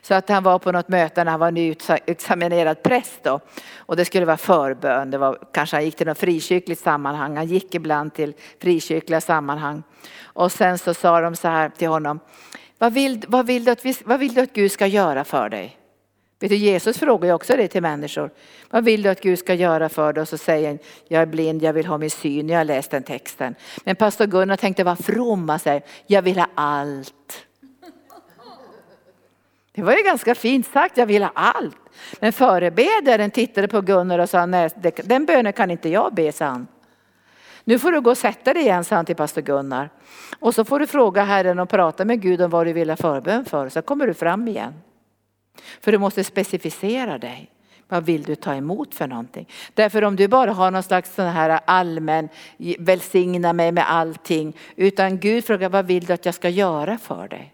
Så att han var på något möte när han var nyutexaminerad präst då. Och det skulle vara förbön, det var, kanske han gick till något frikyrkligt sammanhang, han gick ibland till frikyrkliga sammanhang. Och sen så sa de så här till honom, vad vill, vad vill, du, att vi, vad vill du att Gud ska göra för dig? Vet du, Jesus frågar ju också det till människor. Vad vill du att Gud ska göra för dig? Och så säger han, jag är blind, jag vill ha min syn. Jag har läst den texten. Men pastor Gunnar tänkte vara from och säger, jag vill ha allt. Det var ju ganska fint sagt, jag vill ha allt. Men förebedjaren tittade på Gunnar och sa, nej den bönen kan inte jag be, sa han. Nu får du gå och sätta dig igen, sa han till pastor Gunnar. Och så får du fråga Herren och prata med Gud om vad du vill ha förbön för, så kommer du fram igen. För du måste specificera dig. Vad vill du ta emot för någonting? Därför om du bara har någon slags sån här allmän välsigna mig med allting. Utan Gud frågar vad vill du att jag ska göra för dig?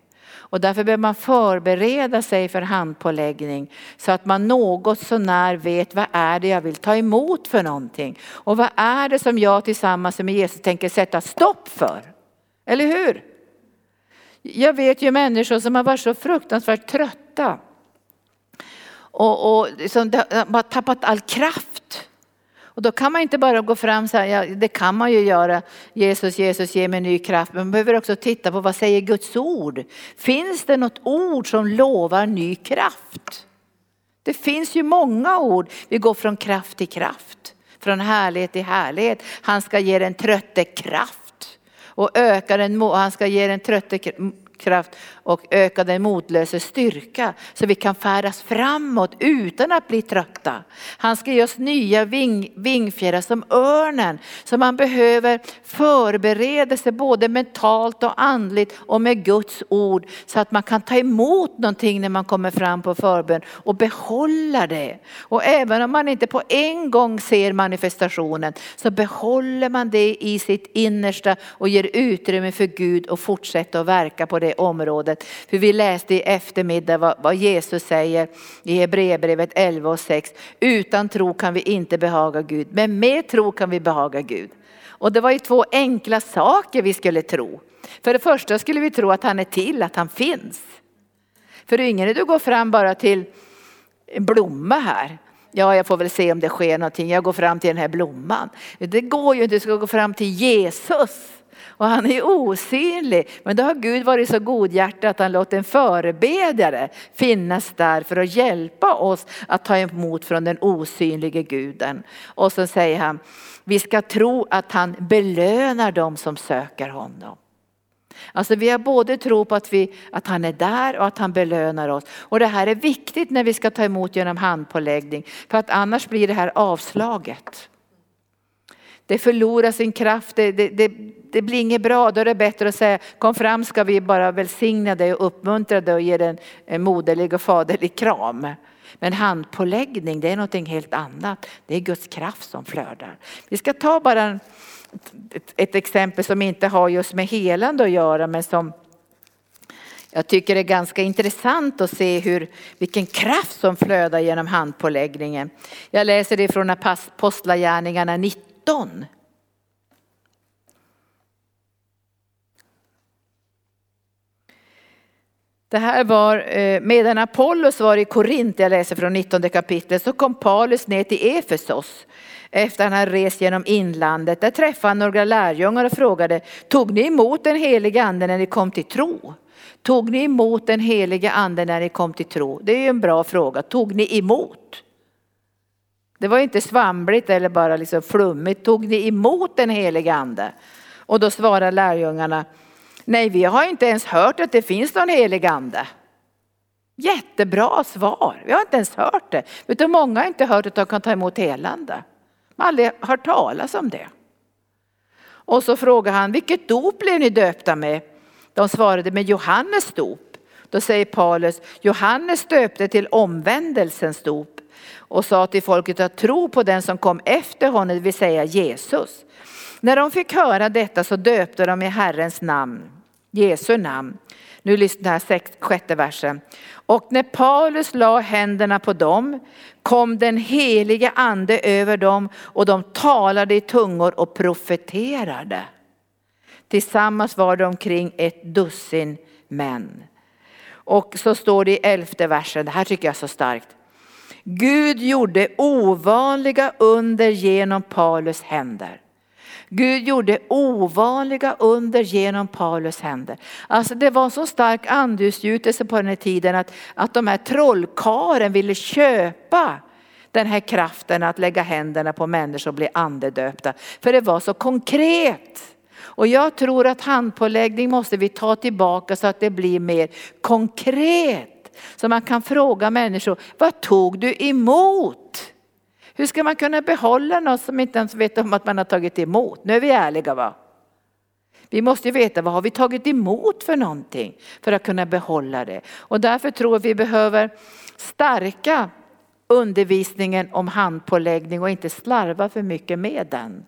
Och därför behöver man förbereda sig för handpåläggning så att man något sånär vet vad är det jag vill ta emot för någonting. Och vad är det som jag tillsammans med Jesus tänker sätta stopp för? Eller hur? Jag vet ju människor som har varit så fruktansvärt trötta och, och liksom, som har tappat all kraft. Och då kan man inte bara gå fram och säga, ja, det kan man ju göra, Jesus, Jesus ge mig ny kraft. Men man behöver också titta på vad säger Guds ord? Finns det något ord som lovar ny kraft? Det finns ju många ord, vi går från kraft till kraft, från härlighet till härlighet. Han ska ge den trötte kraft och öka den, han ska ge den trötte kraft och öka den motlöse styrka så vi kan färdas framåt utan att bli trötta. Han ska ge oss nya ving, vingfjädrar som örnen. Så man behöver förbereda sig både mentalt och andligt och med Guds ord så att man kan ta emot någonting när man kommer fram på förbön och behålla det. Och även om man inte på en gång ser manifestationen så behåller man det i sitt innersta och ger utrymme för Gud att fortsätta att verka på det området. För vi läste i eftermiddag vad, vad Jesus säger i Hebreerbrevet 11 och 6. Utan tro kan vi inte behaga Gud, men med tro kan vi behaga Gud. Och det var ju två enkla saker vi skulle tro. För det första skulle vi tro att han är till, att han finns. För ingen du går fram bara till en blomma här. Ja, jag får väl se om det sker någonting. Jag går fram till den här blomman. Det går ju inte, du ska gå fram till Jesus. Och han är osynlig. Men då har Gud varit så godhjärtad att han låter en förebedjare finnas där för att hjälpa oss att ta emot från den osynlige guden. Och så säger han, vi ska tro att han belönar dem som söker honom. Alltså vi har både tro på att, vi, att han är där och att han belönar oss. Och det här är viktigt när vi ska ta emot genom handpåläggning. För att annars blir det här avslaget. Det förlorar sin kraft, det, det, det, det, blir inget bra. Då är det bättre att säga kom fram ska vi bara välsigna dig och uppmuntra dig och ge dig en, moderlig och faderlig kram. Men handpåläggning det är någonting helt annat. Det är Guds kraft som flödar. Vi ska ta bara en, ett, ett exempel som inte har just med helande att göra men som jag tycker det är ganska intressant att se hur, vilken kraft som flödar genom handpåläggningen. Jag läser det från Apostlagärningarna 19 19. Det här var eh, medan Apollos var i Korint, jag läser från 19 kapitlet, så kom Paulus ner till Efesos efter att han rest genom inlandet. Där träffade han några lärjungar och frågade, tog ni emot den helige anden när ni kom till tro? Tog ni emot den helige anden när ni kom till tro? Det är ju en bra fråga. Tog ni emot? Det var inte svamligt eller bara liksom flummigt. Tog ni emot den helige ande? Och då svarar lärjungarna, nej vi har inte ens hört att det finns någon helig ande. Jättebra svar. Vi har inte ens hört det. Utan många har inte hört att de kan ta emot helande. De har aldrig hört talas om det. Och så frågar han, vilket dop blev ni döpta med? De svarade med Johannes dop. Då säger Paulus, Johannes döpte till omvändelsens dop och sa till folket att tro på den som kom efter honom, det vill säga Jesus. När de fick höra detta så döpte de i Herrens namn, Jesu namn. Nu lyssnar här sjätte versen. Och när Paulus la händerna på dem kom den helige ande över dem och de talade i tungor och profeterade. Tillsammans var det omkring ett dussin män. Och så står det i elfte versen, det här tycker jag är så starkt. Gud gjorde ovanliga under genom Paulus händer. Gud gjorde ovanliga under genom Paulus händer. Alltså det var så stark andeutgjutelse på den här tiden att, att de här trollkaren ville köpa den här kraften att lägga händerna på människor och bli andedöpta. För det var så konkret. Och jag tror att handpåläggning måste vi ta tillbaka så att det blir mer konkret. Så man kan fråga människor, vad tog du emot? Hur ska man kunna behålla något som inte ens vet om att man har tagit emot? Nu är vi ärliga va? Vi måste ju veta vad har vi tagit emot för någonting för att kunna behålla det. Och därför tror jag vi behöver stärka undervisningen om handpåläggning och inte slarva för mycket med den.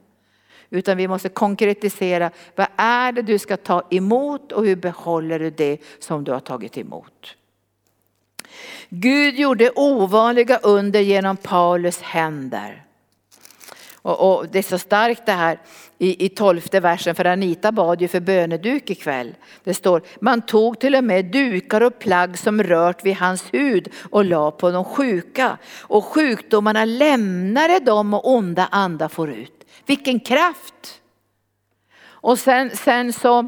Utan vi måste konkretisera, vad är det du ska ta emot och hur behåller du det som du har tagit emot? Gud gjorde ovanliga under genom Paulus händer. Och, och, det är så starkt det här i, i tolfte versen, för Anita bad ju för böneduk ikväll. Det står, man tog till och med dukar och plagg som rört vid hans hud och la på de sjuka. Och sjukdomarna lämnade dem och onda andar for ut. Vilken kraft! Och sen, sen så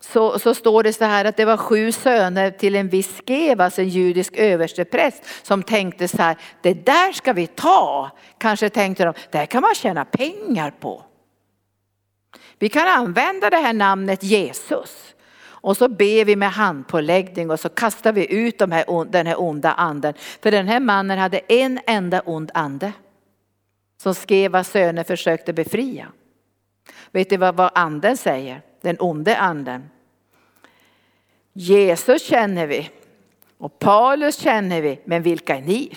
så, så står det så här att det var sju söner till en viss Skevas, alltså en judisk överstepräst, som tänkte så här, det där ska vi ta. Kanske tänkte de, det här kan man tjäna pengar på. Vi kan använda det här namnet Jesus. Och så ber vi med handpåläggning och så kastar vi ut de här, den här onda anden. För den här mannen hade en enda ond ande. Som Skevas söner försökte befria. Vet du vad, vad anden säger? Den onde anden. Jesus känner vi och Paulus känner vi, men vilka är ni?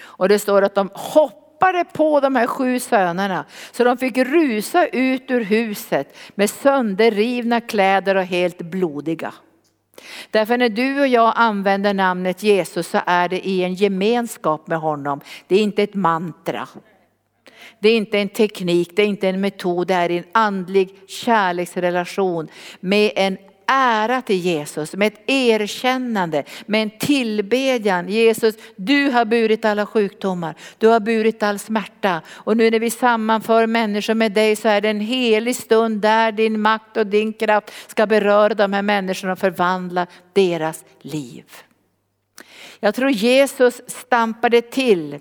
Och det står att de hoppade på de här sju sönerna så de fick rusa ut ur huset med sönderrivna kläder och helt blodiga. Därför när du och jag använder namnet Jesus så är det i en gemenskap med honom. Det är inte ett mantra. Det är inte en teknik, det är inte en metod, det är en andlig kärleksrelation med en ära till Jesus, med ett erkännande, med en tillbedjan. Jesus, du har burit alla sjukdomar, du har burit all smärta. Och nu när vi sammanför människor med dig så är det en helig stund där din makt och din kraft ska beröra de här människorna och förvandla deras liv. Jag tror Jesus stampade till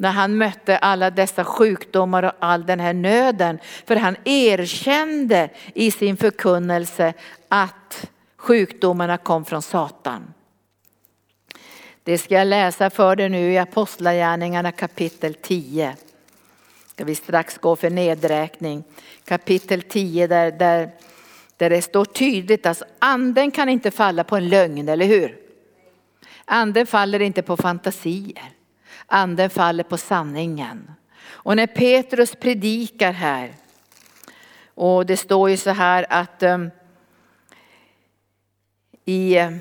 när han mötte alla dessa sjukdomar och all den här nöden. För han erkände i sin förkunnelse att sjukdomarna kom från Satan. Det ska jag läsa för dig nu i Apostlagärningarna kapitel 10. Ska vi strax gå för nedräkning. Kapitel 10 där, där, där det står tydligt att alltså, anden kan inte falla på en lögn, eller hur? Anden faller inte på fantasier. Anden faller på sanningen. Och när Petrus predikar här, och det står ju så här att um, i ehm,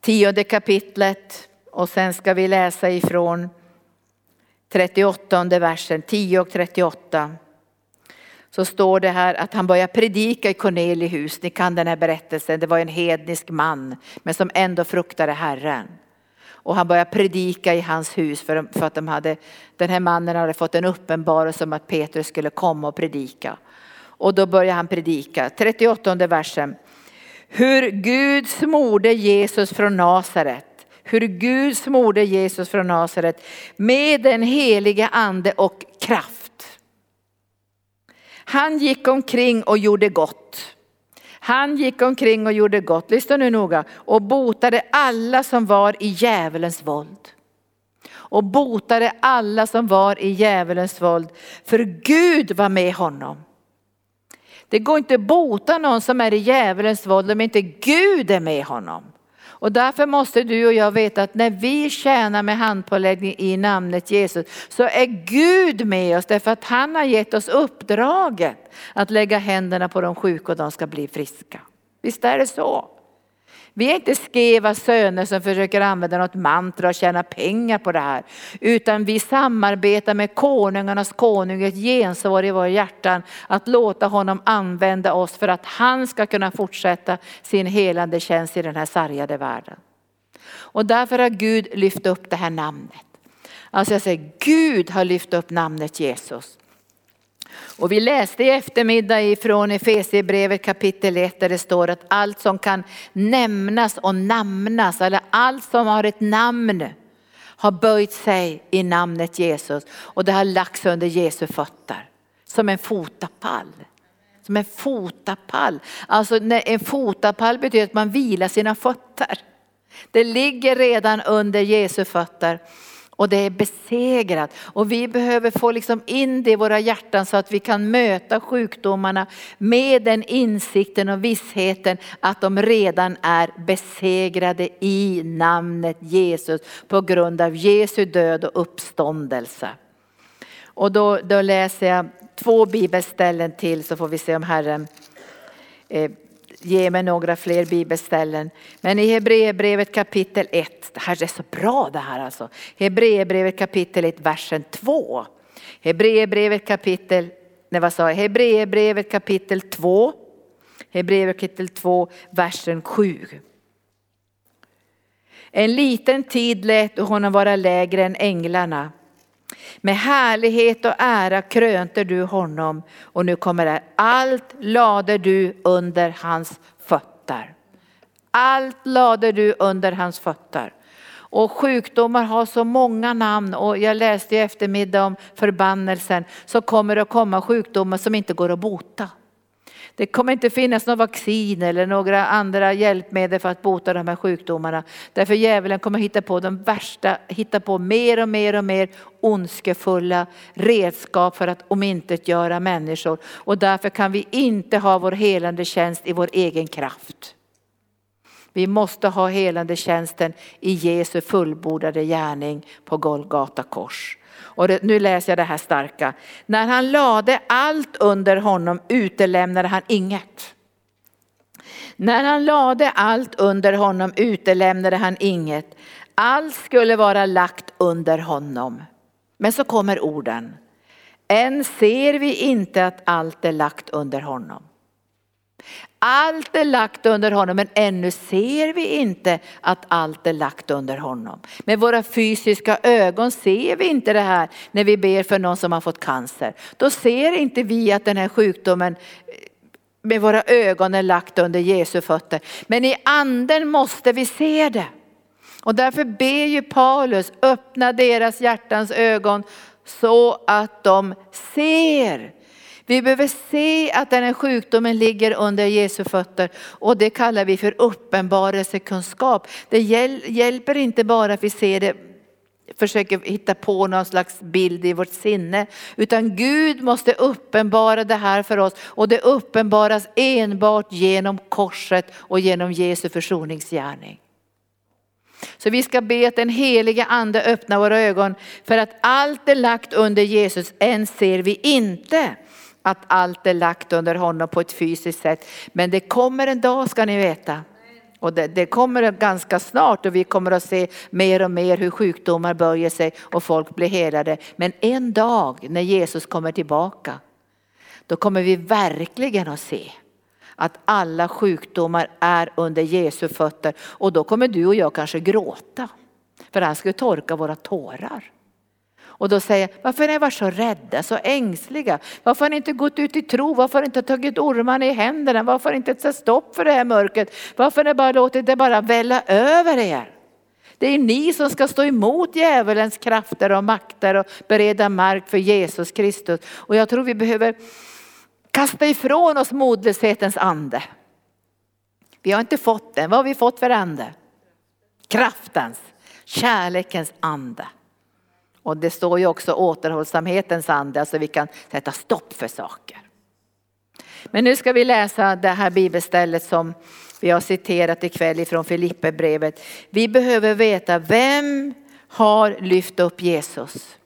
tionde kapitlet och sen ska vi läsa ifrån 38 versen, 10 och 38. Så står det här att han börjar predika i Cornelius Ni kan den här berättelsen. Det var en hednisk man men som ändå fruktade Herren. Och han började predika i hans hus för, för att de hade, den här mannen hade fått en uppenbarelse om att Petrus skulle komma och predika. Och då började han predika. 38 versen. Hur Gud smorde Jesus från Nasaret. Hur Gud smorde Jesus från Nasaret med den helige ande och kraft. Han gick omkring och gjorde gott han gick omkring och gjorde gott, lyssna nu noga, och botade alla som var i djävulens våld. Och botade alla som var i djävulens våld, för Gud var med honom. Det går inte att bota någon som är i djävulens våld om inte Gud är med honom. Och därför måste du och jag veta att när vi tjänar med handpåläggning i namnet Jesus så är Gud med oss därför att han har gett oss uppdraget att lägga händerna på de sjuka och de ska bli friska. Visst är det så? Vi är inte skeva söner som försöker använda något mantra och tjäna pengar på det här. Utan vi samarbetar med konungarnas konung, ett gensvar i våra hjärtan. Att låta honom använda oss för att han ska kunna fortsätta sin helande tjänst i den här sargade världen. Och därför har Gud lyft upp det här namnet. Alltså jag säger Gud har lyft upp namnet Jesus. Och vi läste i eftermiddag ifrån Efesierbrevet kapitel 1 där det står att allt som kan nämnas och namnas, eller allt som har ett namn har böjt sig i namnet Jesus och det har lagts under Jesu fötter som en fotapall. Som en fotapall. Alltså en fotapall betyder att man vilar sina fötter. Det ligger redan under Jesu fötter och det är besegrat. Och vi behöver få liksom in det i våra hjärtan så att vi kan möta sjukdomarna med den insikten och vissheten att de redan är besegrade i namnet Jesus på grund av Jesu död och uppståndelse. Och då, då läser jag två bibelställen till så får vi se om Herren eh, ge mig några fler bibelställen. Men i Hebreerbrevet kapitel 1, det här är så bra det här alltså. Hebreerbrevet kapitel 1, versen 2. Hebreerbrevet kapitel, nej vad sa jag, Hebreerbrevet kapitel 2. Hebreerbrevet kapitel 2, versen 7. En liten tid lät honom vara lägre än änglarna med härlighet och ära krönte du honom och nu kommer det. Allt lade du under hans fötter. Allt lade du under hans fötter. Och sjukdomar har så många namn och jag läste i eftermiddag om förbannelsen så kommer det att komma sjukdomar som inte går att bota. Det kommer inte finnas något vaccin eller några andra hjälpmedel för att bota de här sjukdomarna. Därför djävulen kommer hitta på de värsta, hitta på mer och mer och mer ondskefulla redskap för att omintetgöra människor. Och därför kan vi inte ha vår helande tjänst i vår egen kraft. Vi måste ha helande tjänsten i Jesu fullbordade gärning på Golgata kors. Och det, nu läser jag det här starka. När han lade allt under honom utelämnade han inget. När han lade allt under honom utelämnade han inget. Allt skulle vara lagt under honom. Men så kommer orden. Än ser vi inte att allt är lagt under honom. Allt är lagt under honom men ännu ser vi inte att allt är lagt under honom. Med våra fysiska ögon ser vi inte det här när vi ber för någon som har fått cancer. Då ser inte vi att den här sjukdomen eh, med våra ögon är lagt under Jesu fötter. Men i anden måste vi se det. Och därför ber ju Paulus öppna deras hjärtans ögon så att de ser vi behöver se att den här sjukdomen ligger under Jesu fötter och det kallar vi för uppenbarelsekunskap. Det hjälper inte bara att vi ser det försöker hitta på någon slags bild i vårt sinne. Utan Gud måste uppenbara det här för oss och det uppenbaras enbart genom korset och genom Jesu försoningsgärning. Så vi ska be att den heliga ande öppnar våra ögon för att allt är lagt under Jesus, än ser vi inte att allt är lagt under honom på ett fysiskt sätt. Men det kommer en dag ska ni veta. Och det, det, kommer ganska snart och vi kommer att se mer och mer hur sjukdomar böjer sig och folk blir helade. Men en dag när Jesus kommer tillbaka, då kommer vi verkligen att se att alla sjukdomar är under Jesu fötter. Och då kommer du och jag kanske gråta. För han ska torka våra tårar. Och då säger jag, varför har ni varit så rädda, så ängsliga? Varför har ni inte gått ut i tro? Varför har ni inte tagit ormarna i händerna? Varför har ni inte satt stopp för det här mörkret? Varför har ni bara låtit det bara välla över er? Det är ni som ska stå emot djävulens krafter och makter och bereda mark för Jesus Kristus. Och jag tror vi behöver kasta ifrån oss modlöshetens ande. Vi har inte fått den. Vad har vi fått för ande? Kraftens, kärlekens ande. Och det står ju också återhållsamhetens ande, alltså vi kan sätta stopp för saker. Men nu ska vi läsa det här bibelstället som vi har citerat ikväll ifrån Filipperbrevet. Vi behöver veta vem har lyft upp Jesus.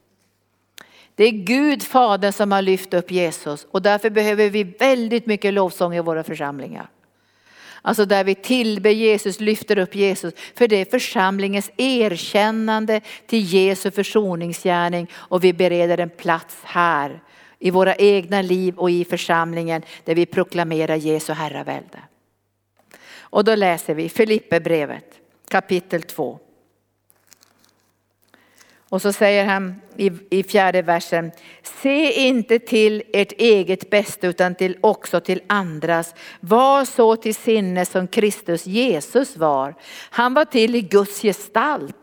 Det är Gud Fadern som har lyft upp Jesus och därför behöver vi väldigt mycket lovsång i våra församlingar. Alltså där vi tillber Jesus, lyfter upp Jesus. För det är församlingens erkännande till Jesu försoningsgärning och vi bereder en plats här i våra egna liv och i församlingen där vi proklamerar Jesu herravälde. Och då läser vi Filipperbrevet kapitel 2. Och så säger han i, i fjärde versen, se inte till ert eget bästa utan till, också till andras. Var så till sinne som Kristus Jesus var. Han var till i Guds gestalt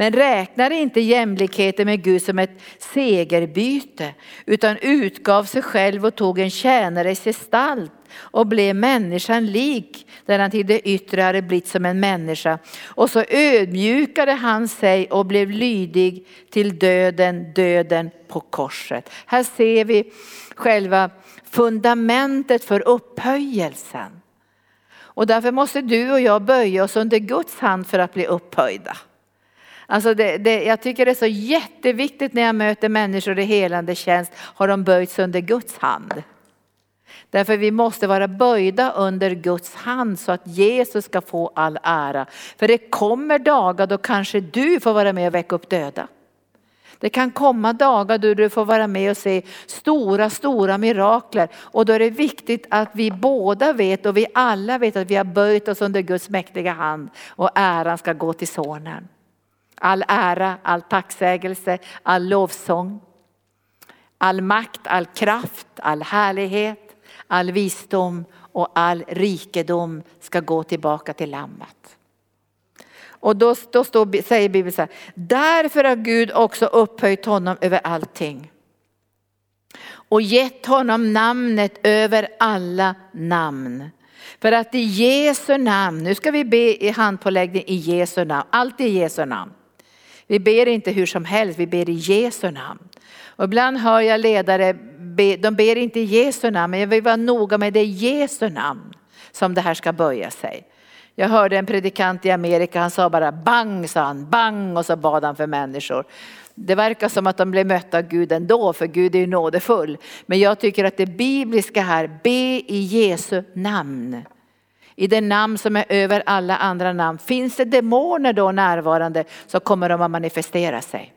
men räknade inte jämlikheten med Gud som ett segerbyte utan utgav sig själv och tog en tjänares gestalt och blev människan lik där han till det yttre hade blivit som en människa. Och så ödmjukade han sig och blev lydig till döden, döden på korset. Här ser vi själva fundamentet för upphöjelsen. Och därför måste du och jag böja oss under Guds hand för att bli upphöjda. Alltså det, det, jag tycker det är så jätteviktigt när jag möter människor i helande tjänst, har de böjts under Guds hand. Därför vi måste vara böjda under Guds hand så att Jesus ska få all ära. För det kommer dagar då kanske du får vara med och väcka upp döda. Det kan komma dagar då du får vara med och se stora, stora mirakler. Och då är det viktigt att vi båda vet och vi alla vet att vi har böjt oss under Guds mäktiga hand och äran ska gå till sonen. All ära, all tacksägelse, all lovsång, all makt, all kraft, all härlighet, all visdom och all rikedom ska gå tillbaka till lammet. Och då, då står, säger Bibeln så här, därför har Gud också upphöjt honom över allting och gett honom namnet över alla namn. För att i Jesu namn, nu ska vi be i handpåläggning i Jesu namn, allt i Jesu namn. Vi ber inte hur som helst, vi ber i Jesu namn. Och ibland hör jag ledare, de ber inte i Jesu namn, men jag vill vara noga med det Jesu namn som det här ska böja sig. Jag hörde en predikant i Amerika, han sa bara bang, sa han, bang och så bad han för människor. Det verkar som att de blev mötta av Gud ändå, för Gud är ju nådefull. Men jag tycker att det bibliska här, be i Jesu namn i det namn som är över alla andra namn. Finns det demoner då närvarande så kommer de att manifestera sig.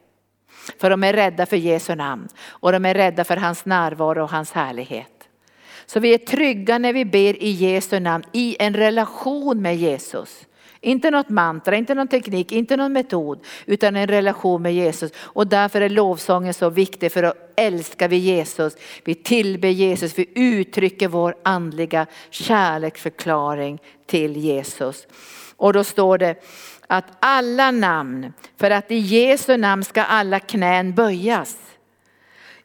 För de är rädda för Jesu namn och de är rädda för hans närvaro och hans härlighet. Så vi är trygga när vi ber i Jesu namn i en relation med Jesus. Inte något mantra, inte någon teknik, inte någon metod, utan en relation med Jesus. Och därför är lovsången så viktig, för att älskar vi Jesus, vi tillber Jesus, vi uttrycker vår andliga kärleksförklaring till Jesus. Och då står det att alla namn, för att i Jesu namn ska alla knän böjas.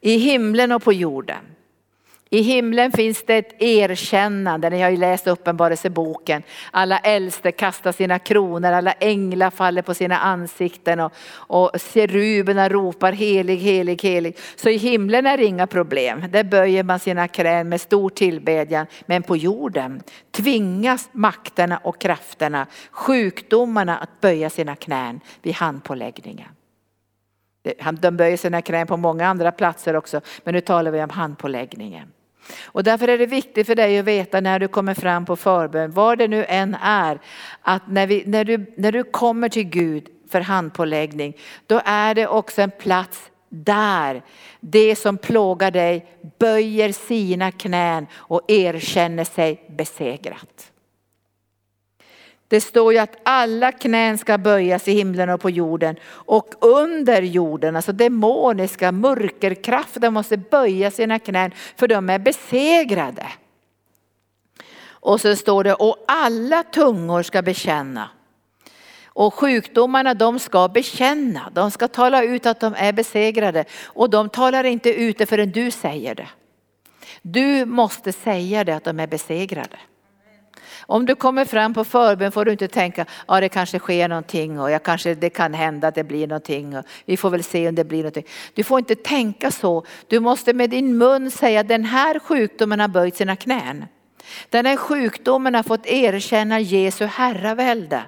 I himlen och på jorden. I himlen finns det ett erkännande, ni har ju läst uppenbarelseboken. Alla äldste kastar sina kronor, alla änglar faller på sina ansikten och, och seruberna ropar helig, helig, helig. Så i himlen är det inga problem, där böjer man sina knän med stor tillbedjan. Men på jorden tvingas makterna och krafterna, sjukdomarna att böja sina knän vid handpåläggningen. De böjer sina knän på många andra platser också, men nu talar vi om handpåläggningen. Och därför är det viktigt för dig att veta när du kommer fram på förbön, var det nu än är, att när, vi, när, du, när du kommer till Gud för handpåläggning, då är det också en plats där det som plågar dig böjer sina knän och erkänner sig besegrat. Det står ju att alla knän ska böjas i himlen och på jorden och under jorden, alltså demoniska mörkerkrafter måste böja sina knän för de är besegrade. Och så står det, och alla tungor ska bekänna. Och sjukdomarna de ska bekänna, de ska tala ut att de är besegrade. Och de talar inte ut det förrän du säger det. Du måste säga det att de är besegrade. Om du kommer fram på förbön får du inte tänka, ja det kanske sker någonting och jag kanske, det kan hända att det blir någonting och vi får väl se om det blir någonting. Du får inte tänka så. Du måste med din mun säga den här sjukdomen har böjt sina knän. Den här sjukdomen har fått erkänna Jesu herravälde.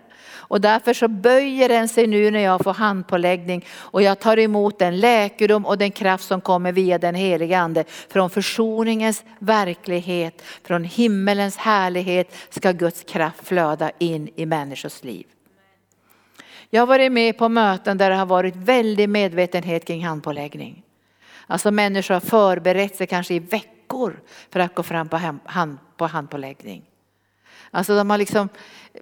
Och därför så böjer den sig nu när jag får handpåläggning och jag tar emot den läkedom och den kraft som kommer via den heliga ande. Från försoningens verklighet, från himmelens härlighet ska Guds kraft flöda in i människors liv. Jag har varit med på möten där det har varit väldig medvetenhet kring handpåläggning. Alltså människor har förberett sig kanske i veckor för att gå fram på, hand, på handpåläggning. Alltså de har liksom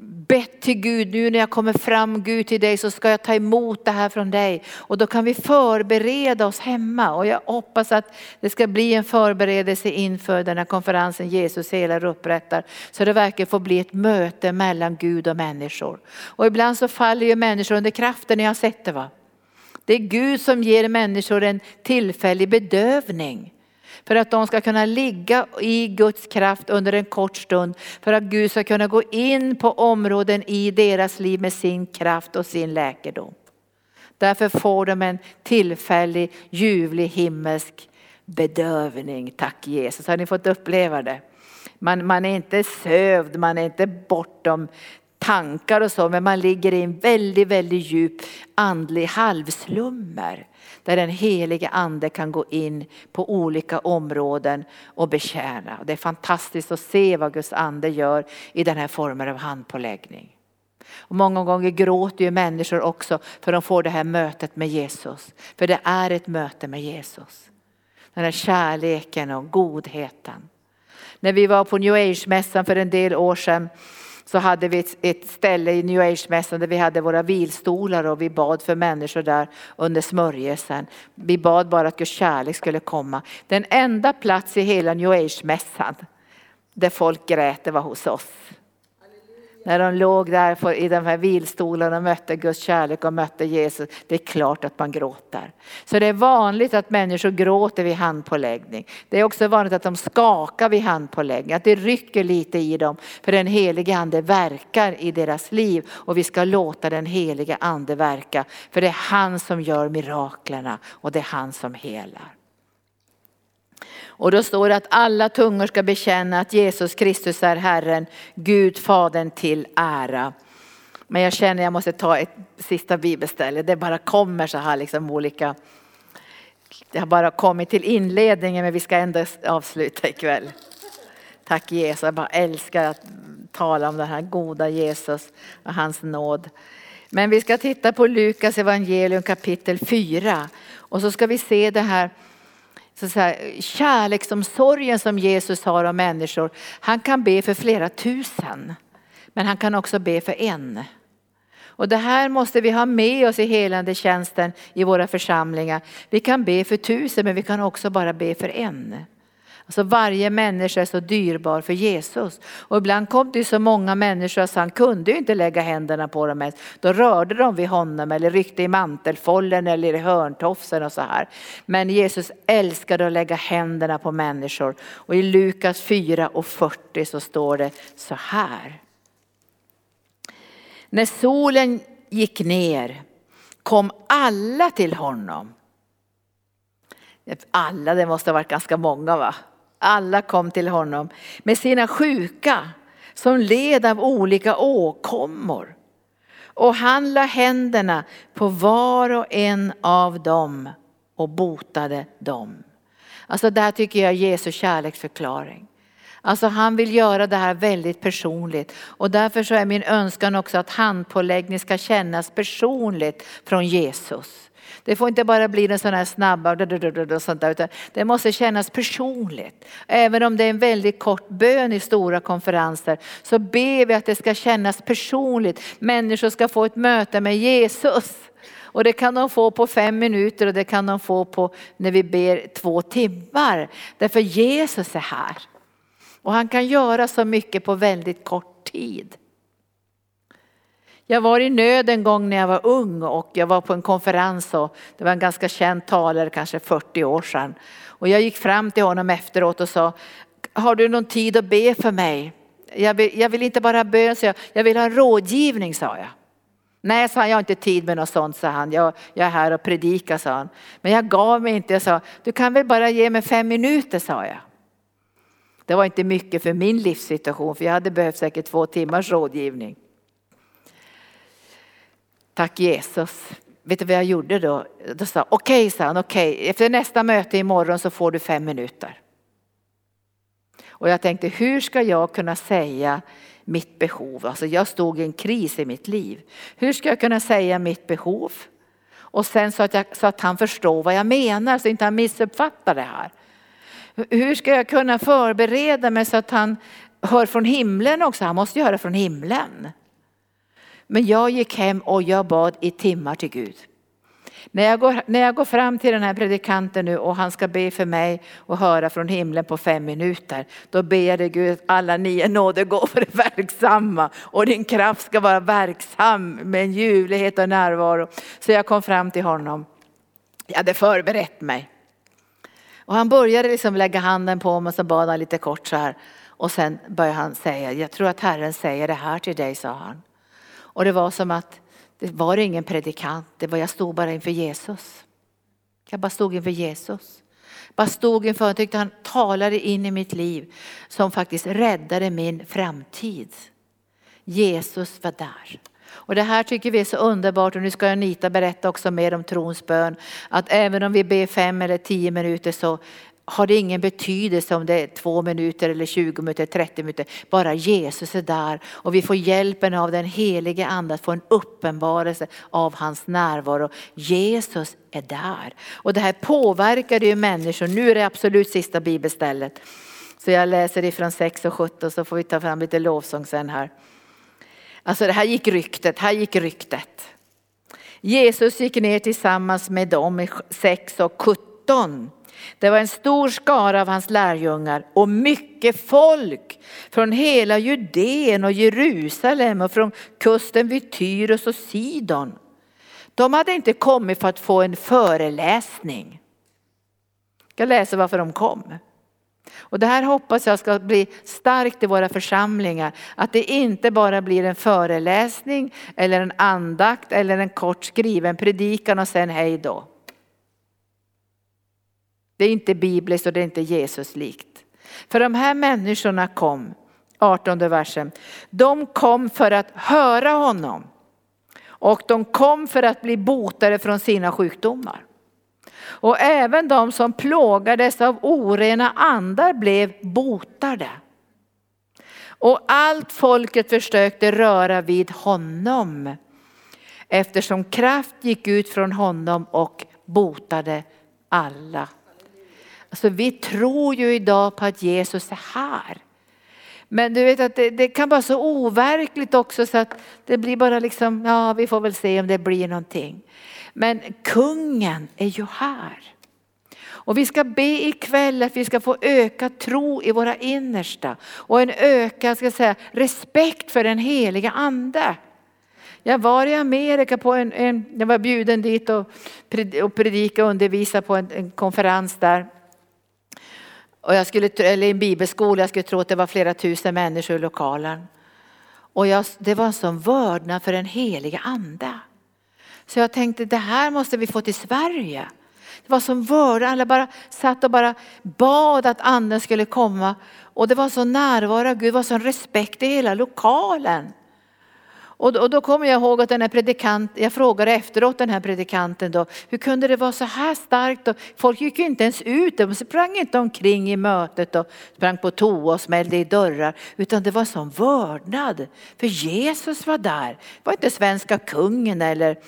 bett till Gud, nu när jag kommer fram Gud till dig så ska jag ta emot det här från dig. Och då kan vi förbereda oss hemma och jag hoppas att det ska bli en förberedelse inför den här konferensen Jesus helar och upprättar. Så det verkligen får bli ett möte mellan Gud och människor. Och ibland så faller ju människor under kraften, jag har sett det va. Det är Gud som ger människor en tillfällig bedövning. För att de ska kunna ligga i Guds kraft under en kort stund. För att Gud ska kunna gå in på områden i deras liv med sin kraft och sin läkedom. Därför får de en tillfällig ljuvlig himmelsk bedövning. Tack Jesus, har ni fått uppleva det? Man, man är inte sövd, man är inte bortom tankar och så, men man ligger i en väldigt, väldigt djup andlig halvslummer. Där den helige ande kan gå in på olika områden och betjäna. Det är fantastiskt att se vad Guds ande gör i den här formen av handpåläggning. Och många gånger gråter ju människor också för de får det här mötet med Jesus. För det är ett möte med Jesus. Den här kärleken och godheten. När vi var på New Age-mässan för en del år sedan så hade vi ett, ställe i New Age-mässan där vi hade våra vilstolar och vi bad för människor där under smörjelsen. Vi bad bara att Guds kärlek skulle komma. Den enda plats i hela New Age-mässan där folk grät det var hos oss. När de låg där i de här vilstolarna och mötte Guds kärlek och mötte Jesus. Det är klart att man gråter. Så det är vanligt att människor gråter vid handpåläggning. Det är också vanligt att de skakar vid handpåläggning. Att det rycker lite i dem. För den helige ande verkar i deras liv. Och vi ska låta den helige ande verka. För det är han som gör miraklerna och det är han som helar. Och då står det att alla tungor ska bekänna att Jesus Kristus är Herren, Gud Fadern till ära. Men jag känner att jag måste ta ett sista bibelställe. Det bara kommer så här liksom olika. Det har bara kommit till inledningen men vi ska ändå avsluta ikväll. Tack Jesus, jag bara älskar att tala om den här goda Jesus och hans nåd. Men vi ska titta på Lukas evangelium kapitel 4 och så ska vi se det här så så här, kärleksomsorgen som Jesus har om människor. Han kan be för flera tusen. Men han kan också be för en. Och det här måste vi ha med oss i helande tjänsten i våra församlingar. Vi kan be för tusen men vi kan också bara be för en. Alltså varje människa är så dyrbar för Jesus. Och ibland kom det så många människor så han kunde ju inte lägga händerna på dem. Då rörde de vid honom eller ryckte i mantelfållen eller i hörntofsen och så här. Men Jesus älskade att lägga händerna på människor. Och i Lukas 4 och 40 så står det så här. När solen gick ner kom alla till honom. Alla, det måste ha varit ganska många va? Alla kom till honom med sina sjuka som led av olika åkommor. Och han la händerna på var och en av dem och botade dem. Alltså där tycker jag Jesu kärleksförklaring. Alltså han vill göra det här väldigt personligt och därför så är min önskan också att handpåläggning ska kännas personligt från Jesus. Det får inte bara bli en sån här snabba och sånt där, utan det måste kännas personligt. Även om det är en väldigt kort bön i stora konferenser så ber vi att det ska kännas personligt. Människor ska få ett möte med Jesus. Och det kan de få på fem minuter och det kan de få på när vi ber två timmar. Därför Jesus är här. Och han kan göra så mycket på väldigt kort tid. Jag var i nöd en gång när jag var ung och jag var på en konferens och det var en ganska känd talare, kanske 40 år sedan. Och jag gick fram till honom efteråt och sa, har du någon tid att be för mig? jag vill, jag vill inte bara ha bön, så jag, jag vill ha rådgivning, sa jag. Nej, sa han, jag har inte tid med något sånt, sa han. Jag, jag är här och predikar, sa han. Men jag gav mig inte, jag sa, du kan väl bara ge mig fem minuter, sa jag. Det var inte mycket för min livssituation, för jag hade behövt säkert två timmars rådgivning. Tack Jesus. Vet du vad jag gjorde då? Då sa okej, okay, sa han, okej, okay. efter nästa möte imorgon så får du fem minuter. Och jag tänkte, hur ska jag kunna säga mitt behov? Alltså jag stod i en kris i mitt liv. Hur ska jag kunna säga mitt behov? Och sen så att, jag, så att han förstår vad jag menar så inte han missuppfattar det här. Hur ska jag kunna förbereda mig så att han hör från himlen också? Han måste ju höra från himlen. Men jag gick hem och jag bad i timmar till Gud. När jag, går, när jag går fram till den här predikanten nu och han ska be för mig och höra från himlen på fem minuter. Då ber jag dig Gud att alla nio nådegåvor är verksamma och din kraft ska vara verksam med en ljuvlighet och närvaro. Så jag kom fram till honom. Jag hade förberett mig. Och han började liksom lägga handen på mig och så bad han lite kort så här. Och sen började han säga, jag tror att Herren säger det här till dig, sa han. Och det var som att det var ingen predikant, det var, jag stod bara inför Jesus. Jag bara stod inför Jesus. Bara stod inför, jag tyckte han talade in i mitt liv som faktiskt räddade min framtid. Jesus var där. Och det här tycker vi är så underbart och nu ska Anita berätta också mer om trons bön. Att även om vi ber fem eller tio minuter så har det ingen betydelse om det är två minuter eller 20 minuter, 30 minuter. Bara Jesus är där och vi får hjälpen av den helige ande att få en uppenbarelse av hans närvaro. Jesus är där. Och det här påverkar ju människor. Nu är det absolut sista bibelstället. Så jag läser ifrån 6 och 17 så får vi ta fram lite lovsång sen här. Alltså det här gick ryktet, här gick ryktet. Jesus gick ner tillsammans med dem i 6 och 17 det var en stor skara av hans lärjungar och mycket folk från hela Judeen och Jerusalem och från kusten vid Tyros och Sidon. De hade inte kommit för att få en föreläsning. Jag läser varför de kom. Och det här hoppas jag ska bli starkt i våra församlingar. Att det inte bara blir en föreläsning eller en andakt eller en kort skriven predikan och sen hej då. Det är inte bibliskt och det är inte Jesus likt. För de här människorna kom, 18 versen, de kom för att höra honom. Och de kom för att bli botade från sina sjukdomar. Och även de som plågades av orena andar blev botade. Och allt folket försökte röra vid honom eftersom kraft gick ut från honom och botade alla. Alltså vi tror ju idag på att Jesus är här. Men du vet att det, det, kan vara så overkligt också så att det blir bara liksom, ja vi får väl se om det blir någonting. Men kungen är ju här. Och vi ska be ikväll att vi ska få ökad tro i våra innersta och en ökad ska säga, respekt för den heliga ande. Jag var i Amerika på en, en jag var bjuden dit och, predika och undervisa på en, en konferens där. Och jag skulle, eller i en bibelskola, jag skulle tro att det var flera tusen människor i lokalen. Och jag, det var en sån vördnad för den heliga ande. Så jag tänkte det här måste vi få till Sverige. Det var som vördnad, alla bara satt och bara bad att anden skulle komma. Och det var så närvaro av Gud, det var sån respekt i hela lokalen. Och då, och då kommer jag ihåg att den här predikanten, jag frågade efteråt den här predikanten då, hur kunde det vara så här starkt? Och folk gick ju inte ens ut, de sprang inte omkring i mötet och sprang på toa och smällde i dörrar, utan det var sån vördnad. För Jesus var där, det var inte svenska kungen eller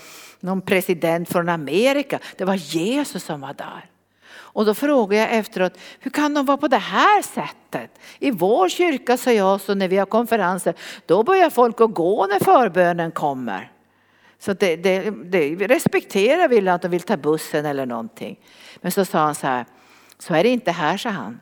någon president från Amerika, det var Jesus som var där. Och då frågade jag efteråt, hur kan de vara på det här sättet? I vår kyrka, sa jag, så när vi har konferenser, då börjar folk att gå när förbönen kommer. Så det, det, det respekterar vi att de vill ta bussen eller någonting. Men så sa han så här, så är det inte här, sa han.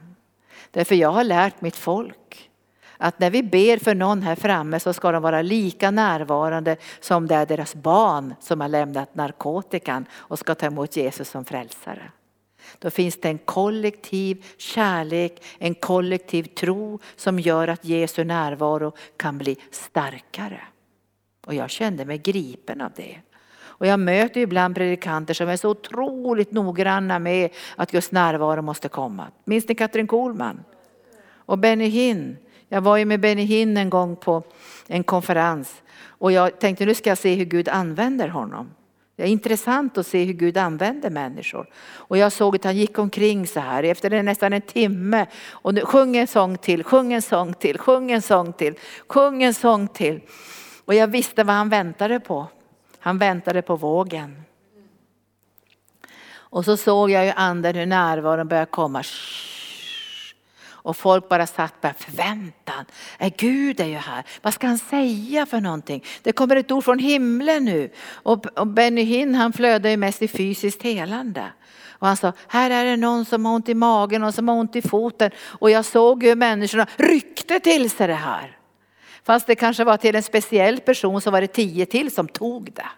Därför jag har lärt mitt folk att när vi ber för någon här framme så ska de vara lika närvarande som det är deras barn som har lämnat narkotikan och ska ta emot Jesus som frälsare. Då finns det en kollektiv kärlek, en kollektiv tro som gör att Jesu närvaro kan bli starkare. Och jag kände mig gripen av det. Och jag möter ibland predikanter som är så otroligt noggranna med att Guds närvaro måste komma. Minns ni Katrin Kohlman? Och Benny Hinn. Jag var ju med Benny Hinn en gång på en konferens och jag tänkte nu ska jag se hur Gud använder honom. Det är intressant att se hur Gud använder människor. Och jag såg att han gick omkring så här efter nästan en timme och nu, sjung en sång till, sjung en sång till, sjung en sång till, sjung en sång till. Och jag visste vad han väntade på. Han väntade på vågen. Och så såg jag ju anden hur närvaron började komma. Och folk bara satt med förväntan. Är Gud är ju här. Vad ska han säga för någonting? Det kommer ett ord från himlen nu. Och, och Benny Hinn han flödade ju mest i fysiskt helande. Och han sa, här är det någon som har ont i magen och som har ont i foten. Och jag såg hur människorna ryckte till sig det här. Fast det kanske var till en speciell person så var det tio till som tog det.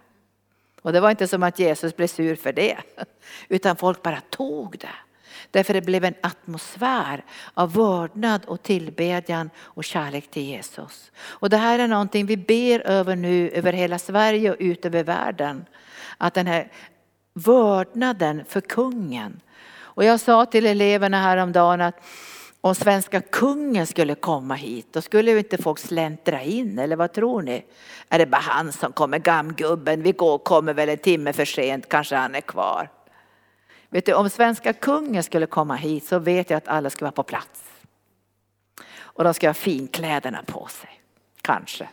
Och det var inte som att Jesus blev sur för det. Utan folk bara tog det. Därför det blev en atmosfär av vördnad och tillbedjan och kärlek till Jesus. Och det här är någonting vi ber över nu över hela Sverige och ut över världen. Att den här vördnaden för kungen. Och jag sa till eleverna häromdagen att om svenska kungen skulle komma hit, då skulle ju inte folk släntra in, eller vad tror ni? Är det bara han som kommer, gamgubben, vi går, kommer väl en timme för sent, kanske han är kvar. Vet du, om svenska kungen skulle komma hit så vet jag att alla skulle vara på plats. Och de ska ha finkläderna på sig, kanske.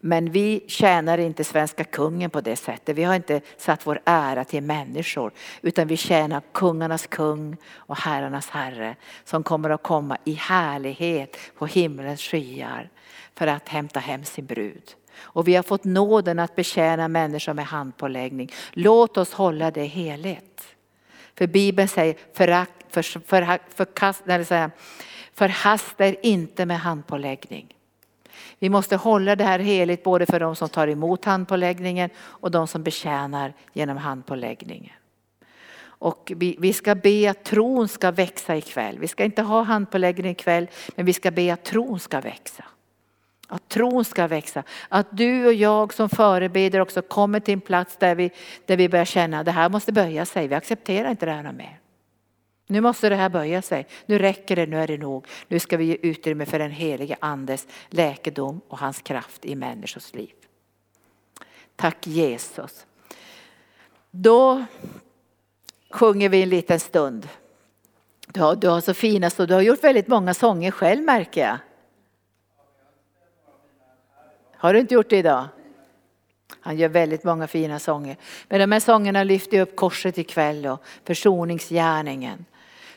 Men vi tjänar inte svenska kungen på det sättet. Vi har inte satt vår ära till människor utan vi tjänar kungarnas kung och herrarnas herre som kommer att komma i härlighet på himlens skyar för att hämta hem sin brud. Och vi har fått nåden att betjäna människor med handpåläggning. Låt oss hålla det heligt. För Bibeln säger förakt, för, för, förkast, eller förhasta er inte med handpåläggning. Vi måste hålla det här heligt både för de som tar emot handpåläggningen och de som betjänar genom handpåläggningen. Och vi, vi ska be att tron ska växa ikväll. Vi ska inte ha handpåläggning ikväll men vi ska be att tron ska växa. Att tron ska växa. Att du och jag som förebeder också kommer till en plats där vi, där vi börjar känna att det här måste böja sig. Vi accepterar inte det här mer. Nu måste det här böja sig. Nu räcker det, nu är det nog. Nu ska vi ge utrymme för den helige andes läkedom och hans kraft i människors liv. Tack Jesus. Då sjunger vi en liten stund. Du har, du har så fina så du har gjort väldigt många sånger själv märker jag. Har du inte gjort det idag? Han gör väldigt många fina sånger. Men de här sångerna lyfter upp korset ikväll och försoningsgärningen.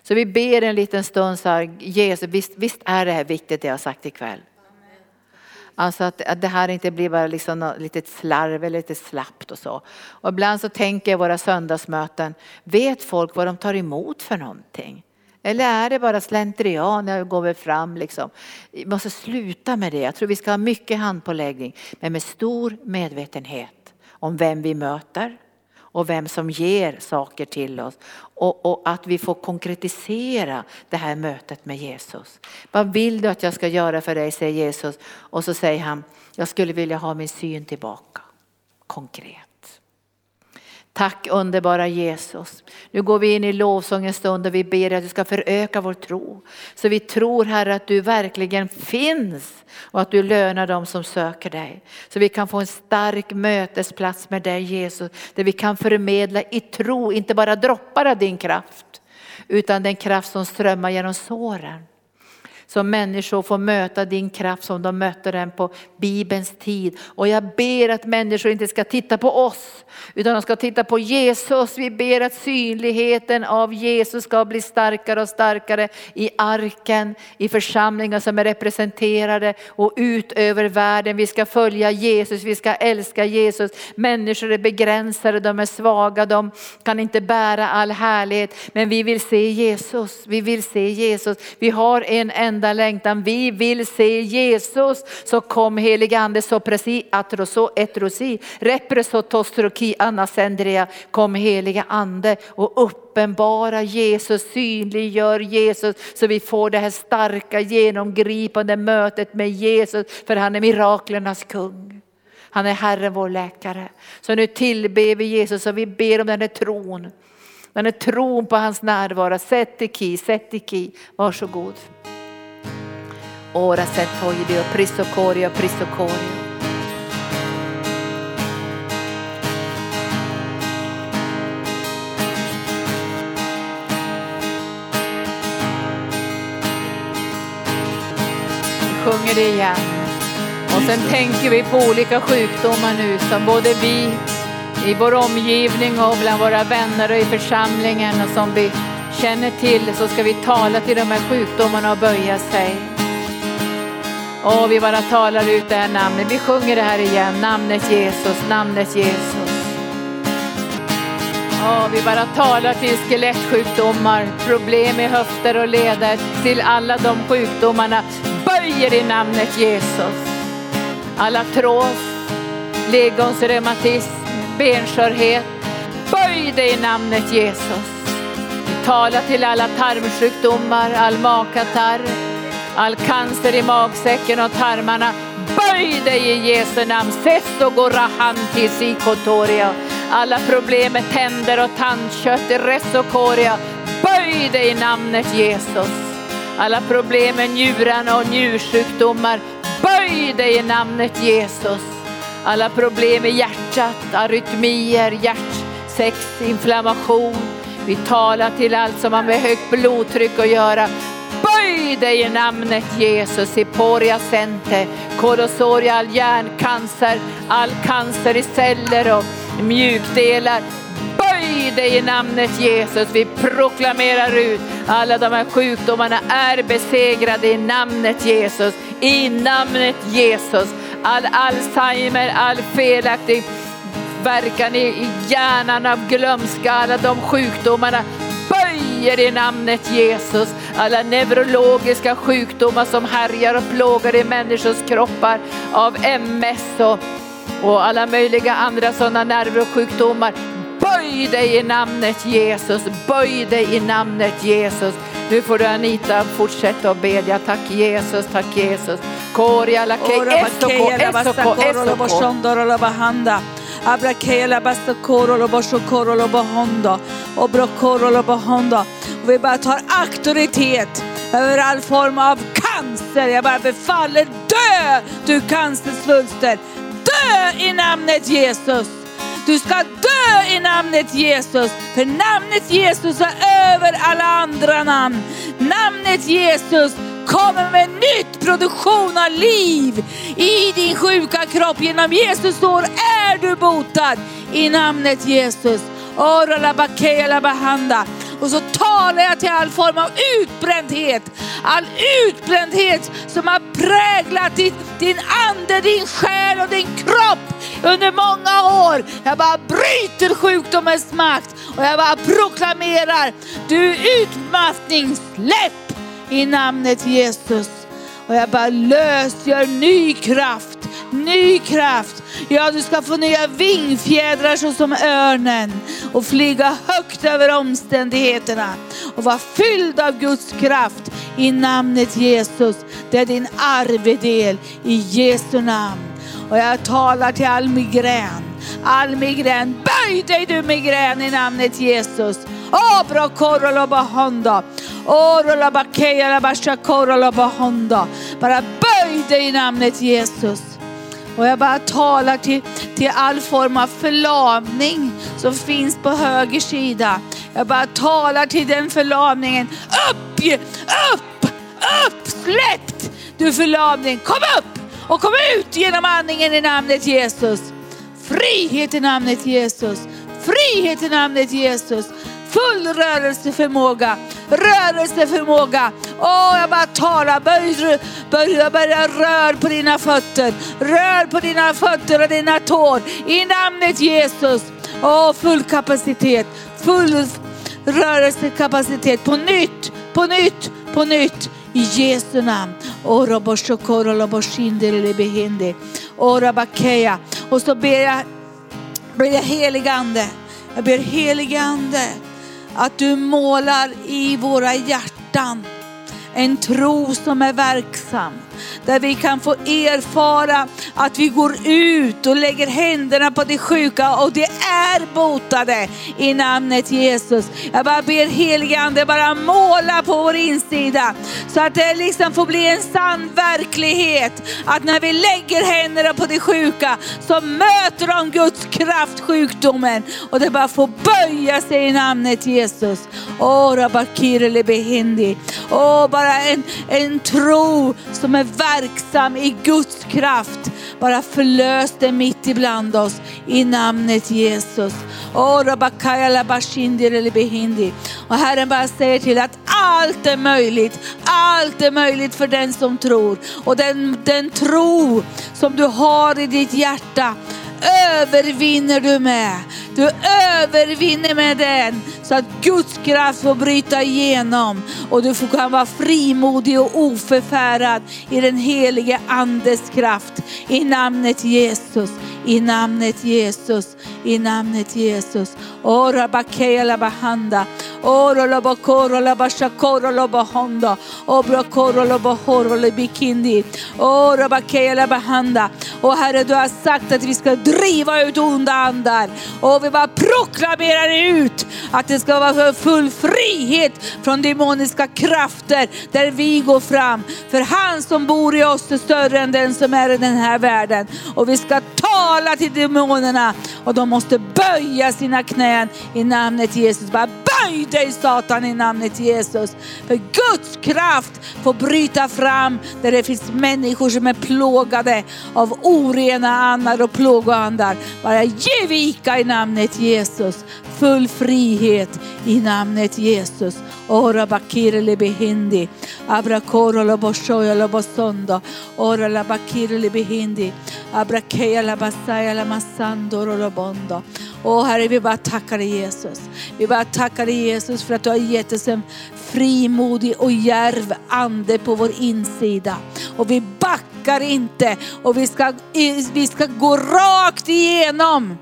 Så vi ber en liten stund så här, Jesus, visst, visst är det här viktigt det jag har sagt ikväll. Alltså att, att det här inte blir bara liksom något litet slarv eller lite slappt och så. Och ibland så tänker jag i våra söndagsmöten, vet folk vad de tar emot för någonting? Eller är det bara slentrian, jag går väl fram liksom. Vi måste sluta med det. Jag tror vi ska ha mycket handpåläggning, men med stor medvetenhet om vem vi möter och vem som ger saker till oss. Och, och, att vi får konkretisera det här mötet med Jesus. Vad vill du att jag ska göra för dig, säger Jesus. Och så säger han, jag skulle vilja ha min syn tillbaka. Konkret. Tack underbara Jesus. Nu går vi in i lovsångens stund och vi ber att du ska föröka vår tro. Så vi tror Herre att du verkligen finns och att du lönar dem som söker dig. Så vi kan få en stark mötesplats med dig Jesus. Där vi kan förmedla i tro, inte bara droppar av din kraft. Utan den kraft som strömmar genom såren som människor får möta din kraft som de mötte den på Bibelns tid. Och jag ber att människor inte ska titta på oss utan de ska titta på Jesus. Vi ber att synligheten av Jesus ska bli starkare och starkare i arken, i församlingar som är representerade och ut över världen. Vi ska följa Jesus, vi ska älska Jesus. Människor är begränsade, de är svaga, de kan inte bära all härlighet. Men vi vill se Jesus, vi vill se Jesus. Vi har en enda enda längtan. Vi vill se Jesus. Så kom helige ande så presi atroso etrosi represo tostroki anasendria. Kom helige ande och uppenbara Jesus, synliggör Jesus så vi får det här starka genomgripande mötet med Jesus för han är miraklernas kung. Han är Herren vår läkare. Så nu tillber vi Jesus och vi ber om den här tron. Den här tron på hans närvaro. Sätt i ki, sätt i ki. Varsågod. Ora set hoidio, prisokorio, prisokorio. Vi sjunger det igen. Och sen tänker vi på olika sjukdomar nu som både vi i vår omgivning och bland våra vänner och i församlingen och som vi känner till så ska vi tala till de här sjukdomarna och böja sig. Och vi bara talar ut det här namnet. Vi sjunger det här igen. Namnet Jesus, namnet Jesus. Och vi bara talar till skelettsjukdomar, problem i höfter och leder, till alla de sjukdomarna. Böjer i namnet Jesus. Alla trås, legonsreumatism, benskörhet. Böj dig i namnet Jesus. Vi talar till alla tarmsjukdomar, all magkatarr, all cancer i magsäcken och tarmarna. Böj dig i Jesu namn. Sesso gorahanti sikotoria. Alla problem med tänder och tandkött i resokoria. Böj dig i namnet Jesus. Alla problem med njurarna och njursjukdomar. Böj dig i namnet Jesus. Alla problem med hjärtat, arytmier, hjärtsäcksinflammation. Vi talar till allt som har med högt blodtryck att göra. Böj dig i namnet Jesus, Iporia Cente, Kolosoria, all hjärncancer, all cancer i celler och mjukdelar. Böj dig i namnet Jesus. Vi proklamerar ut alla de här sjukdomarna är besegrade i namnet Jesus. I namnet Jesus. All Alzheimer, all felaktig verkan i, i hjärnan av glömska, alla de sjukdomarna böjer i namnet Jesus. Alla neurologiska sjukdomar som härjar och plågar i människors kroppar av MS och, och alla möjliga andra sådana nerv och sjukdomar. Böj dig i namnet Jesus, böj dig i namnet Jesus. Nu får du Anita fortsätta att bedja. Tack Jesus, tack Jesus. Koria la kei esoko, esoko, esoko. Abrakela basokoro lo boshokoro lo bohondo. Och vi bara tar auktoritet över all form av cancer. Jag bara befaller dö du cancersvulster. Dö i namnet Jesus. Du ska dö i namnet Jesus. För namnet Jesus är över alla andra namn. Namnet Jesus kommer med nytt produktion av liv i din sjuka kropp. Genom Jesus sår är du botad i namnet Jesus. Och så talar jag till all form av utbrändhet. All utbrändhet som har präglat din, din ande, din själ och din kropp under många år. Jag bara bryter sjukdomens makt och jag bara proklamerar, du utmattning, släpp i namnet Jesus. Och jag bara lösgör ny kraft, ny kraft. Ja, du ska få nya vingfjädrar såsom örnen och flyga högt över omständigheterna och vara fylld av Guds kraft i namnet Jesus. Det är din arvedel i Jesu namn. Och jag talar till all migrän. All migrän, böj dig du migrän i namnet Jesus. Oh, brokorolobahonda. bahonda. Bara böj dig i namnet Jesus. Och jag bara talar till, till all form av förlamning som finns på höger sida. Jag bara talar till den förlamningen. Upp, upp, upp, släppt du förlamning. Kom upp och kom ut genom andningen i namnet Jesus. Frihet i namnet Jesus. Frihet i namnet Jesus full rörelseförmåga. Rörelseförmåga. Åh, jag bara talar. Börja, börja, börja rör på dina fötter. Rör på dina fötter och dina tår. I namnet Jesus. Åh, full kapacitet. Full rörelsekapacitet. På nytt, på nytt, på nytt. I Jesu namn. Ora boshokoro. Ora bakeya. Och så ber jag, ber jag helige ande. Jag ber helig ande att du målar i våra hjärtan en tro som är verksam. Där vi kan få erfara att vi går ut och lägger händerna på de sjuka och de är botade i namnet Jesus. Jag bara ber helige Ande bara måla på vår insida så att det liksom får bli en sann verklighet. Att när vi lägger händerna på de sjuka så möter de Guds kraft sjukdomen och det bara får böja sig i namnet Jesus. Åh, rabakirele behindi. Åh, bara en, en tro som är verksam i Guds kraft. Bara förlös det mitt ibland oss i namnet Jesus. Och Herren bara säger till att allt är möjligt. Allt är möjligt för den som tror. Och den, den tro som du har i ditt hjärta övervinner du med. Du övervinner med den så att Guds kraft får bryta igenom och du får kan vara frimodig och oförfärad i den helige andes kraft. I namnet Jesus, i namnet Jesus, i namnet Jesus. Ora bakeya la bahanda. Ora la bakoro la bashakoro la bahonda. Obra koro la horo la bikindi. Ora bakeya la handa. Och Herre du har sagt att vi ska driva ut onda andar. Och vi bara proklamerar ut att det ska vara full frihet från demoniska krafter där vi går fram. För han som bor i oss är större än den som är i den här världen. Och vi ska tala till demonerna och de måste böja sina knän i namnet Jesus. Bara böj dig Satan i namnet Jesus. För Guds kraft får bryta fram där det finns människor som är plågade av orena andar och plågoandar. Bara ge vika i namnet Jesus. Full frihet i namnet Jesus. Ora bakire le behindi. abra coro lo boshoyo lo bosondo. Ora la bakire le behindi. abra Abrakeya la basaya la massandoro lo bondo. Åh Herre, vi bara tackar dig Jesus. Vi bara tackar dig Jesus för att du har gett oss en frimodig och järv ande på vår insida. Och vi backar inte och vi ska, vi ska gå rakt igenom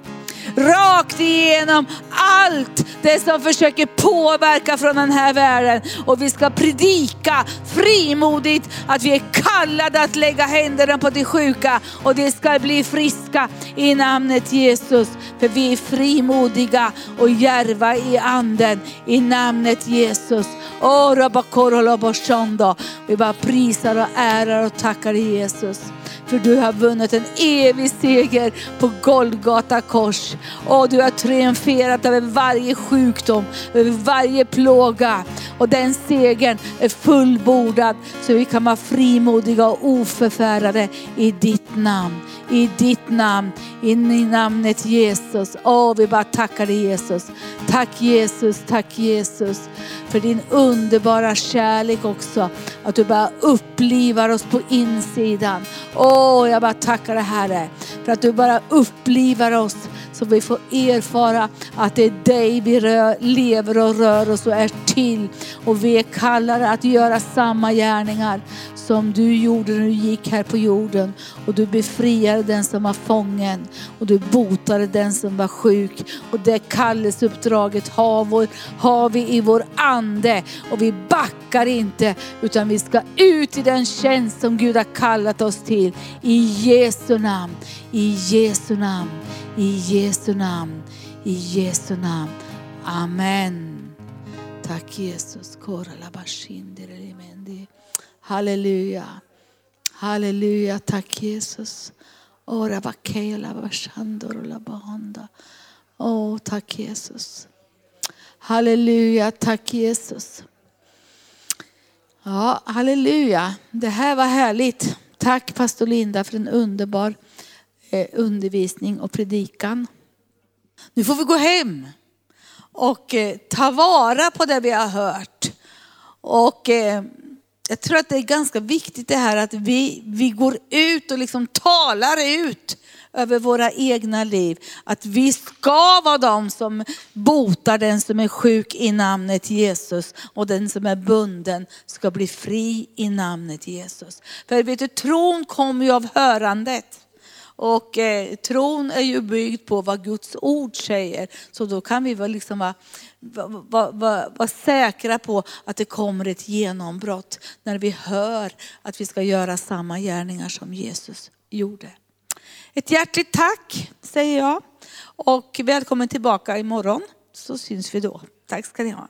rakt igenom allt det som försöker påverka från den här världen. Och vi ska predika frimodigt att vi är kallade att lägga händerna på de sjuka och de ska bli friska i namnet Jesus. För vi är frimodiga och järva i anden i namnet Jesus. Vi bara prisar och ärar och tackar Jesus. För du har vunnit en evig seger på Golgata kors. Och du har triumferat över varje sjukdom, över varje plåga. Och den segern är fullbordad så vi kan vara frimodiga och oförfärade i ditt namn. I ditt namn, in i namnet Jesus. Åh, vi bara tackar dig Jesus. Tack Jesus, tack Jesus för din underbara kärlek också. Att du bara upplivar oss på insidan. Åh, jag bara tackar dig Herre för att du bara upplivar oss så vi får erfara att det är dig vi rör, lever och rör oss och är till. Och vi är kallade att göra samma gärningar som du gjorde när du gick här på jorden. Och du befriade den som var fången och du botade den som var sjuk. Och det kallelseuppdraget har, har vi i vår ande och vi backar inte utan vi ska ut i den tjänst som Gud har kallat oss till. I Jesu namn, i Jesu namn, i Jesu namn, i Jesu namn. Amen. Tack Jesus. Halleluja. Halleluja. Tack Jesus. Ora. Åh, oh, tack Jesus. Halleluja, tack Jesus. Ja, halleluja. Det här var härligt. Tack pastor Linda för en underbar eh, undervisning och predikan. Nu får vi gå hem och eh, ta vara på det vi har hört. Och eh, jag tror att det är ganska viktigt det här att vi, vi går ut och liksom talar ut över våra egna liv. Att vi ska vara de som botar den som är sjuk i namnet Jesus och den som är bunden ska bli fri i namnet Jesus. För vet du, tron kommer ju av hörandet. Och eh, tron är ju byggd på vad Guds ord säger. Så då kan vi väl liksom vara, vara, var, var säkra på att det kommer ett genombrott när vi hör att vi ska göra samma gärningar som Jesus gjorde. Ett hjärtligt tack säger jag och välkommen tillbaka imorgon så syns vi då. Tack ska ni ha.